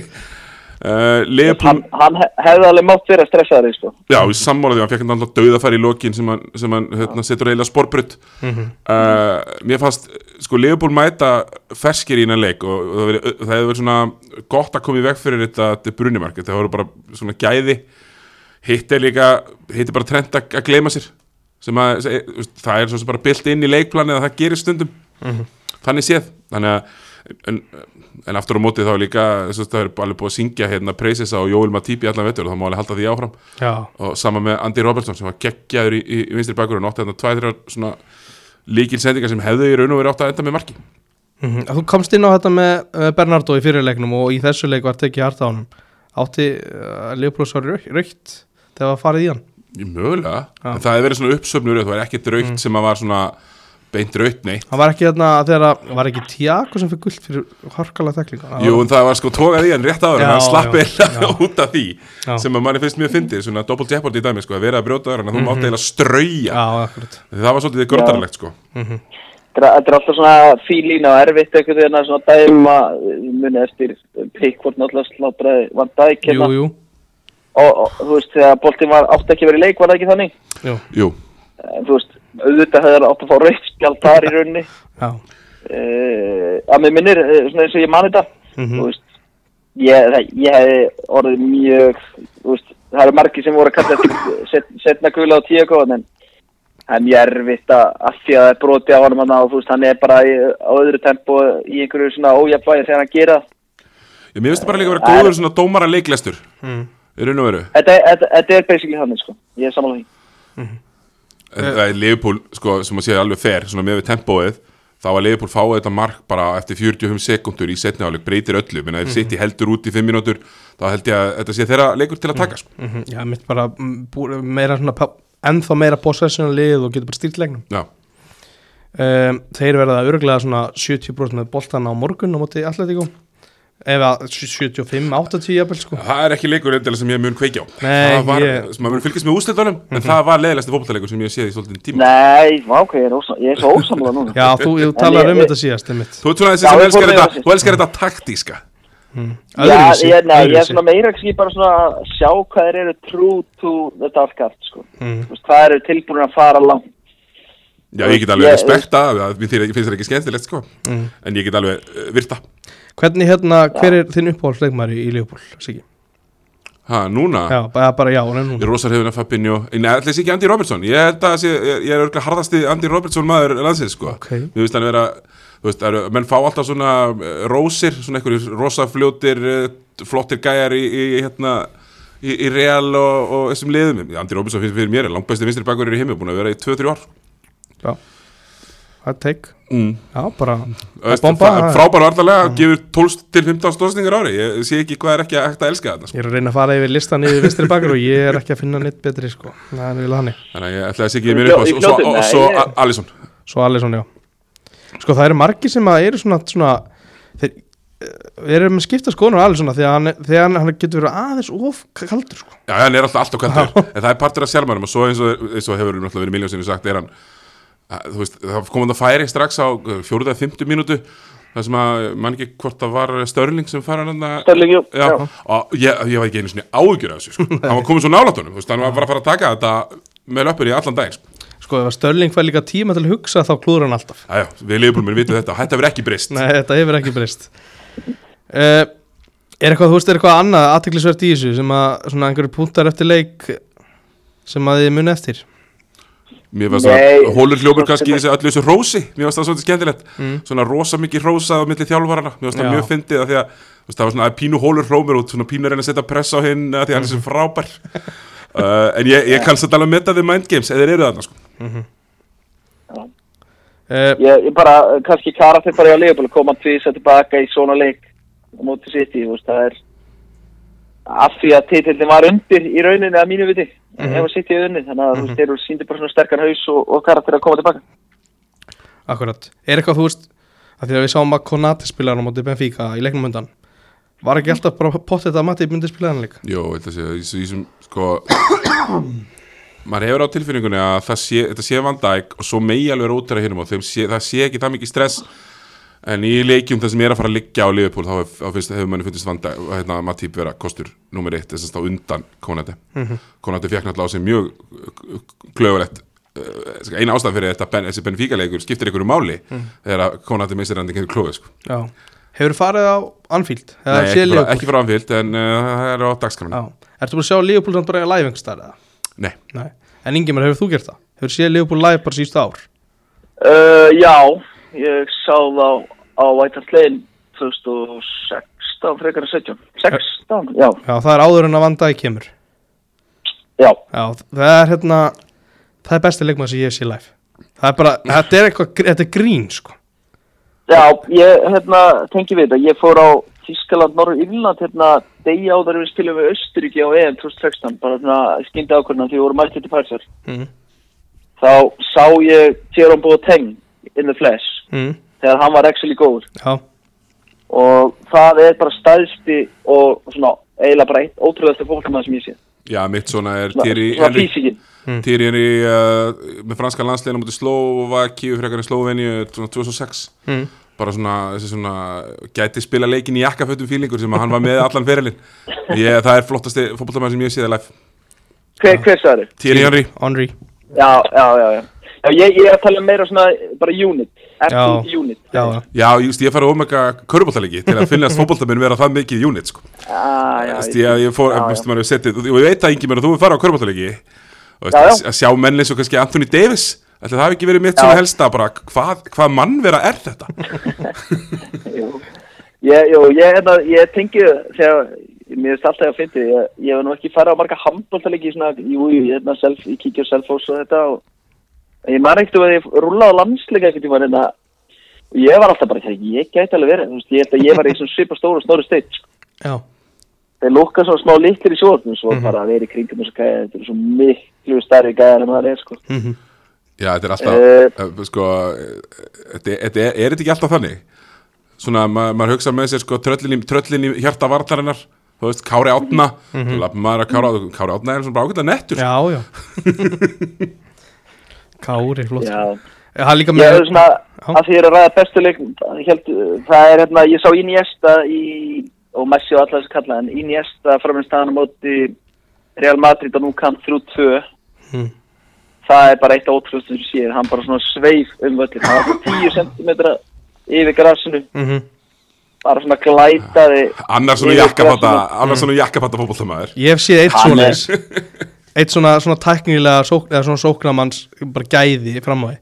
Uh, Leopold, Hann, hann he- hefði alveg mátt vera stressaður, sko. já, í sammála því hann fekk hann alltaf dauðafæri í lokin sem hann, sem hann hérna, setur eiginlega sporbrut Mhm. uh, mér fannst, sko, Leopold mæta ferskir í innan leik og, og það, það hefði verið svona gott að koma í veg fyrir þetta, þetta brunimark, það voru bara svona gæði. Hitt er líka hitt er bara trend að, að gleyma sér sem að, það er svo sem bara bilt inn í leikplanið að það gerir stundum. Þannig séð. Þannig að en, en aftur á móti þá líka þess að það er alveg búið að syngja hérna Praises á Jóel Matip í allan vettur og það má alveg halda því áfram. Já, og sama með Andy Robertson sem var geggjaður í, í, í vinstri bakur og nótti hérna tvæ, þrjá svona líkil sendingar sem hefðu í raun og verið átt að enda með marki. Mhm. Þú komst inn á þetta með uh, Bernardo í fyrirleiknum og í þessu leik var tekið harta á honum. Átti uh, Leopold svo raukt þegar var farið í hann Já. en það hefði verið svona uppsöfnur það var ekki draugt sem að var svona beint raugt neitt. Hann var ekki þarna þegar að, var ekki Tiago sem fyrir guld fyrir harkalega teklinga Jú, en það var sko tókað í hann rétt áður Já, en hann slapp eða út af því Já. sem að manni finnst mjög fyndið, svona double jeopardy í dæmi sko, að vera að brjóta þar en þú mátt eiginlega strauja. Það var svolítið grótarlegt sko. Þetta er- þetta er alltaf svona fílín og erfitt einhvern veginn að svona dæma og, og þú veist þegar boltinn var átti ekki verið í leik var það ekki þannig? Jú, Jú, en þú veist auðvitað það átt að fá rautt spjald þar í rauninni. Já. Uh, að mér minnir eh, svona eins og ég mani þetta. Mhm. þú veist ég, ég hefði orðið mjög þú veist það eru margir sem voru að kalla þetta set, setna gula á tíu góðan en það er mjög erfitt að að því að það er broti á honum hann og þú veist hann er bara í, á öðru tempo í einhverju svona ójafnvægi þegar hann gera ég mér finnst það bara líka að vera góður svona dómara leiklestur mm. Í raun og veru. Þetta, þetta, þetta er basically hann sko. Ég er samanlega því. En það er Leopold, sko, sem að sé alveg fer svona með við tempóið þá að Leopold fáið þetta mark bara eftir 45 sekundur í setni áleik breytir öllu. Menn að þeir sitt í heldur út í 5 mínútur þá held ég að þetta sé þeirra leikur til að taka sko. Mm Já, mitt bara mm, meira svona ennþá meira possessional lið og getur bara stýrt leiknum. Já, um, Þeir verða örglega svona 70% með boltan á morgun á móti Atletico Eða 75-80 jafnvel sko. Það er ekki leikur endilega sem ég mun kveikja á. Nei, það var, ég- sem að mun fylgjast með úslitunum en það var leiðilegsti fótballleikur sem ég séð í svolítið tíma. Nei, ok, ég er, ósam, ég er svo ósamlega núna. Já, þú, þú talar um þetta síðast. Þú ert svona þessi Já, sem elskar þetta, elskar þetta taktíska. Já, Öðruvísi, ég, nei, ég er svona meira ekki bara svona að sjá hvað þeir eru true to the dark art, sko. Mm. Hvað eru tilbúin að fara langt. Já, ég get alveg respekta, mér finnst það ekki skemmtilegt sko. Mm. en ég get alveg uh, virta Hvernig hérna, hver er þinn uppáhaldsleikmæri í Leopold, Siggi? Ha, núna, Já, bara, bara já, ég er núna. Rosa hrifin af Fabinho en ætla þessi ekki Andy Robertson. Ég held að sé, ég, ég er örgulega harðasti Andy Robertson maður landsins sko. Ok. Mér finnst hann vera, þú veist, það eru, menn fá alltaf svona eh, rósir, svona einhverjir rosafljótir, eh, flottir gæjar í, í hérna í, í Real og, og þessum liðum. Andy Robertson fyrir mér, er langbæsti vinstri bakur í heimi, búin að vera í 2-3 ár. Já, það er teik mm. Já, bara Veist, bomba, frá- já. frábær vartalega, gefur 12 til 15 stóðsningar ári, ég sé ekki hvað er ekki að hægt að elska þetta sko. Ég er að reyna að fara yfir listan yfir vinstri bakur og ég er ekki að finna neitt betri sko. Það er vel þannig. Þannig að ég ætla að sé ekki mér upp og, og, svo- Alisson. Svo Alisson, já. Sko það eru margir sem að eru svona, svona þeir, við erum að skipta skoðunum alveg svona því að hann, þegar hann, hann getur verið aðeins of kaldur sko. Já, hann er alltaf alltaf kvættur En það er partur af sjálfmænum og svo eins og, eins og hefur náttúrulega verið miljónsinu sagt er hann að, veist, það kom hann að færi strax á fjóruða, fymtu mínútu Það sem að, mann ekki hvort það var Störling sem fara hann að Störling, jú, Já, og ég, ég var ekki einu sinni ágjur af þessu sko. *laughs* Hann var komið svo nálatunum, hann var bara að fara að taka þetta með löpur í allan dag sko. sko ef að Störling fær líka tíma til að hugsa þá klúður hann alltaf. Æjá, við liðbúlminn vitum þetta, þetta verður ekki breyst. Nei, þetta hefur ekki breyst. Uh, Er eitthvað, þú veist, er eitthvað annað aðteklisvert í þessu sem að svona einhverju punktar eftir leik sem að þið muni eftir Mér varst Nei, að hólur hljópur svo kannski í þessu öllu þessu rósi Mér varst það svolítið skemmtilegt. Mm. Svona rosa mikið rósað á milli þjálfarana Mér varst það mjög fyndið að því að það var svona að pínu hólur hrómur og svona pínu að reyna að setja press á hinn að því að hann er Mhm. svo *laughs* frábær. Uh, En ég, ég kannski að tala um þetta við mind games eða þeir eru þarna sko. uh, Ég, ég bara, kannski karakter bara í að lifa koma tvís að tilbaka í svona leik á móti sitt í, það er af því að titillin var undir í rauninni að mínu viti Mhm. ef að sitt í unni, þannig að þú veist, þeir eru síndi bara svona sterkar haus og, og karakter að koma tilbaka Akkurat, er eitthvað þú veist að því að við sáum að Konati spilar á móti Benfica í leiknum undan Var ekki alltaf bara pottið að Matti myndi spila hann leik? Jó, þetta sé, í í þessum sko *coughs* maður hefur á tilfinningunni að það sé, þetta sé vandæk og svo megi alveg vera útæra hinnum og það sé ekki það mikið stress en í leikjum það sem er að fara að liggja á Liverpool þá hefur manni fundist vandæk og hérna Matip vera kostur nummer eitt þess að stá undan Konati Konati fekk náttúrulega á sig mjög klögulegt uh, eina ástæð fyrir þetta ben, þessi Benfica leikur skiptir einhverju máli þegar að Konati misir hann ekki klóið sko. Já Hefur farið á Anfield? Eða Nei, séð ekki, Liverpool? ekki frá anfild en uh, það er á dagskrafinu Já Ertu búin að sjá Liverpool samt bara í live einhvers staðar eða? Nei, Nei En Ingemar, hefur þú gert það? Hefur séð Liverpool live bara síðustu ár? uh, Já, ég sá það á Lane 2016 frekar en 17 16, já, Já, það er áður en að vanda í kemur. Já. Já, það er hérna Það er besti leikmaður sem ég sé live. Það er bara, þetta er eitthvað, þetta er grín sko. Já, ég hérna, tengi við þetta, ég fór á Þískaland, Norður Írland, hérna, degi áður við spilum við Östuríki á EM 2016, bara svona skyndi ákvörðan því við vorum mættið til Parísar. mm. Þá sá ég Jerome Boateng in the flesh, Mm. þegar hann var actually góður. Já, Og það er bara stæðsti og svona eiginlega bara eitt ótrúðasti fólkmann sem ég sé. já, mitt svona er Thierry svona Henry físikinn. Týri er í uh, með franska landslegin á mútið Slovakíu frekar í Sloveníu svona 2006 mm. bara svona, þessi svona gæti spila leikin í jakkafötum fílingur sem hann var með allan ferilinn *laughs* ég, það er flottasti fótboltamæður sem ég séð live Hver, hver sagði þið? Týri Henry Henry Já, já, já, já. Já, ég, ég er að tala meira svona bara unit, Já. FT unit. Já, já, just, ég fari ómega köruboltalegi til að finnast fótboltaminn vera það mikið unit sko. *laughs* Ah, já, Vist, ég, ég fór, já, veist, já. maður hefur setið og ég veit að yngi mér að þú hefur farið á og Já, já. að- að sjá menni svo kannski Anthony Davis ætli það hafi ekki verið mitt Já. svona helsta bara, hvað, hvað mannvera er þetta *laughs* Jú, ég, jú, ég, hérna, ég tengi þegar, mér finnst alltaf að fyndi, ég, ég hef nú ekki farið á marga handbóltalegi svona, jú, jú, ég, hérna, self, ég kíkja á selfos og þetta og ég maður ekkert um að ég rúlaði á landsleika ekkert tíma hérna og ég var alltaf bara, "Hey, ég gæti alveg verið, þú veist, ég held að ég var í svona svipa stóru og stóru steit, sko. já, þeir lukka svona smá litlir í sjórnum, svo bara að vera í kringum þessu gæði, þetta er svo miklu stærri gæðar en það er, sko. mm Já, þetta er alltaf, Eh. uh, sko, uh, þetta, þetta er, er þetta ekki alltaf þannig? Svona, ma maður hugsa með sér, sko, tröllin í, tröllin í hjarta vartarinnar, þú veist, Kári Átna, mm -hmm. maður að Kári, Kári Átna er svona bara ágætlega nettur. já, já *laughs* Kári, flott. Já, Það er líka Ég með er svona, að því ég er að ræða bestu leik, held, það er hérna, ég sá Iniesta í, og Messi og alla þessi kalla, en Iniesta framins staðan á móti Real Madrid og nú kann 3-2, Mm. það er bara eitt ótrúst sem sér, hann bara svona sveif um völlin, hann var svona 10 cm yfir grasinu, mm bara svona glætaði, Annar svona Ég svona jakkafatta fótboltamæður. Ég hef séð eitt svona *laughs* Eitt svona, svona tæknilega sók, eða svona sóknamanns bara gæði fram á því.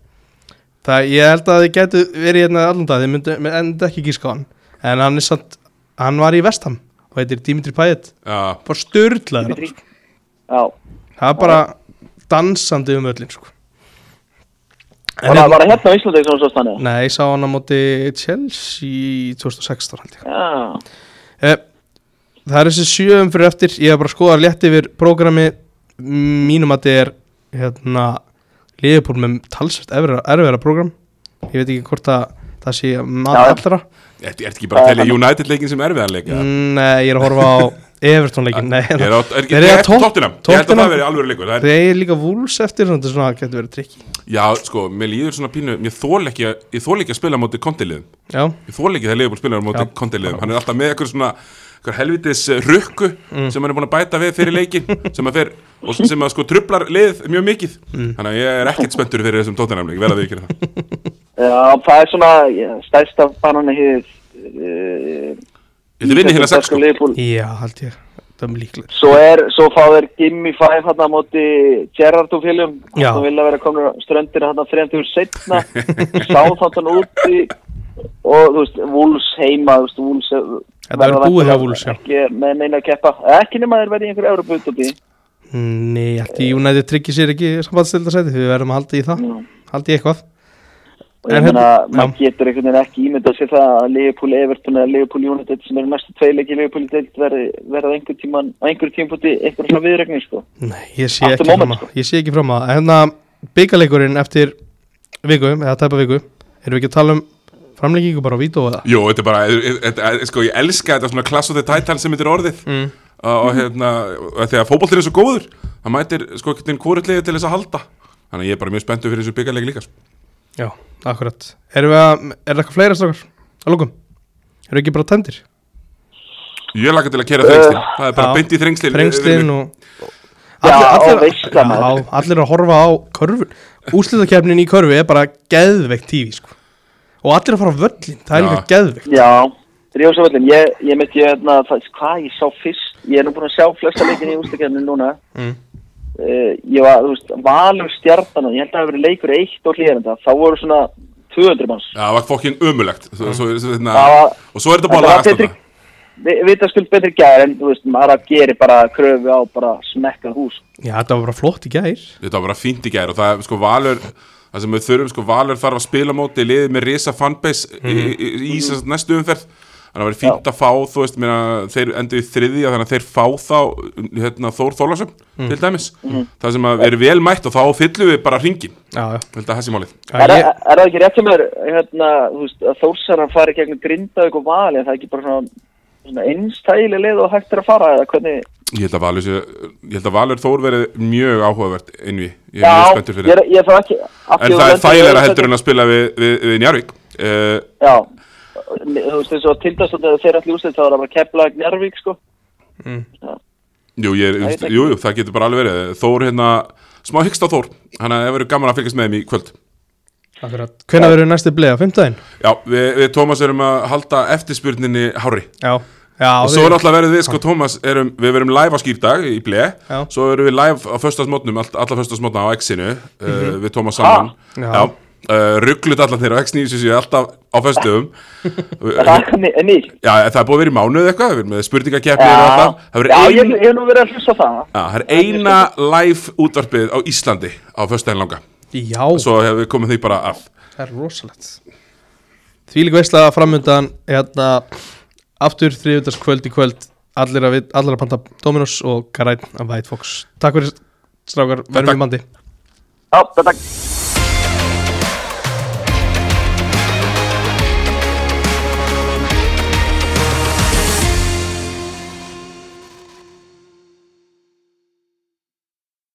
Það ég held að þið getu verið hérna allan dag Þið myndu enda ekki gíska á hann En hann er samt, hann var í Vestham Og heitir Dimitri Payet. Já, Bara störtlaður já, Það er bara dansandi um öllin sko. var það var það hérna á Íslandi sem svo stannið? Nei, ég sá hann á móti Chelsea 2016 held ég. Já, Eh, Það er þessi sjöum fyrir eftir. Ég hef bara skoðað létt yfir prógrami Mínum að þetta er hérna Liðupúl með talsvert erfira, erfira prógram. Ég veit ekki hvort að það sé mat Já, já. allra. Er þetta ekki bara að telja United leikin sem erfiðan leik? eða? Nei, ég er að horfa á Everton leikin Nei, Ég er er er Tot- Tottenham. Ég held að það veri alveg leikur. Það er, líka vúls eftir svona, þetta svona getur verið trikki Já, sko, mér líður svona pínu Mér þól ekki, að- ég þól ekki að spila á móti kontiliðum Já, Ég þól ekki þegar Leifbúl spilar á móti Já. kontiliðum Hann er alltaf með eitthvað svona helvitis eh, rukku Mm. sem hann er búin að bæta við fyrir leikin sem að, fer, og sem að sko trublar lið mjög mikið. Mm. þannig að ég er ekkert spenntur fyrir þessum tóttanamleik vel að við ekki það. *laughs* Já, það er svona stærsta banana hér uh, Þetta vinni hérna sex sko? já, held ég. Það er líklega Svo er, svo fá þeir Gimme 5 hann á móti Gerrard og Já. Það vilja vera komin á ströndir hann að 30 setna Sáþáttan úti *laughs* og þú veist, Wolves heima þú veist, Wolves Þetta verður búið hjá Wolves, já. Ekki með neina að keppa. Ekki nema þeir verði í einhverju Európa út úti Nei, ég United tryggir sér ekki sambandstildasæti Við verðum að halda í það. Halda í eitthvað. Og ég En meina, hérna- maður getur einhvern veginn ekki ímyndað sér það að Liverpool Everton eða Liverpool United sem eru næstu deild verði verða einhver tíman á einhverjum tímpúti einhver svona viðregnir sko. Nei, ég sé the ekki fram að Ég sé ekki fram að Hérna, byggaleikurinn eftir viku Eða tæpa viku Erum við ekki að tala um framlengingu bara á vító eða? Jú, þetta er bara, þetta, sko, ég elska þetta svona klass og þetta tætal sem þetta er orðið Mm. og, og hérna, og þegar fótboltir er svo góður það mætir, sko, ekki hvoriðlega til þess að halda þannig að ég er bara mjög spenntur fyrir þessu byggarleik líka sko. Já, akkurat Erum við að, er það eitthvað fleira strákar? Að lókum Erum við ekki bara tæmdir? Ég laka til að kera þrengslin, það er bara Já. beint í þrengslin Þrengslin og Já, allir, og maður. allir að horfa á körfun Úslitakefnin Og allir að fara á völlin Það er líka geðveikt Já, Ríðsavöllin, ég, ég myndi hérna, það, hvað ég sá fyrst, ég er nú búin að sjá flesta leikin í ústakefninu núna. Mm. Uh, ég var, þú veist, valur stjartana, ég held að það hafi verið leikur eitt og hlýranda, þá voru svona 200 manns. Já, það var fokkin ömulegt svo, svo, svo, hérna, og svo er þetta bara var að betri, vi, vitaskuld betri gæðir en, þú veist, maður gerir bara kröfu á bara smekka hús. Já, þetta var bara flott í gær þetta var bara fínt í gær og það er sko valur það sem við þurfum, sko valur þarf að spila móti liðið með risa fanbase í, í, í, í sem sagt næstu umferð. Þannig að það verður fínt að fá, þú veist, meina, þeir endur í þriðja þannig að þeir fá þá hérna, Þór Þólasum til dæmis. Það sem að er vel mætt og þá fyllum við bara ringin, Já, já. Held að sé málið. Er, er, er það ekki rétt sem er, hérna, þú veist, að Þórsarar fari gegnum grindaug og vali, en það er ekki bara svona, einstæli leið og hægt er að fara, eða hvernig? ég held að valur, sé, ég held að valur Þór verið mjög áhugavert innvi ég er mjög Já, spenntur ég fyrir er, ég er það ekki. en það er þægilega heldur en að spila við, við, við Njarvík uh, Já, þú veist eins og tildastönd eða þeir allir úrslit þá er það bara kepla Njarvík sko. Jú, ég, það- jú, jú, það getur bara alveg verið. Þór hérna, smá hyggst á Þór. Að það verður gaman að fylgjast með þeim í kvöld akkurat. Hvenær verður næstu bleið á fimmtudaginn? Já, við, við Tómas erum að halda eftirspurninni hári Já, já Og svo er alltaf verið við, sko, Tómas, erum, við verum live á skýrdag í ble Já. Svo erum við live á föstasmótnum, all, alla föstasmótna á X-inu uh, Við Tómas saman. Já. Já, uh, rugglut allan þeirra á X977 alltaf á *laughs* nýtt? Já, það er búið að vera í mánuð eitthvað, við erum með spurningakeppnir og alltaf. Það verður já ég, ein, ég hef nú verið að hlusta það. Já, það er eina live útvarpið á Íslandi á föstudaginn langa Já, Svo hefur við komið því bara af það er rosalegt. Því líka veistlega framöndan hérna, aftur þriðutaskvöld í kvöld allir að, vit- allir að panta Dominos og Garæn að White Fox. Takk fyrir strákar, verðum við mandi Já, takk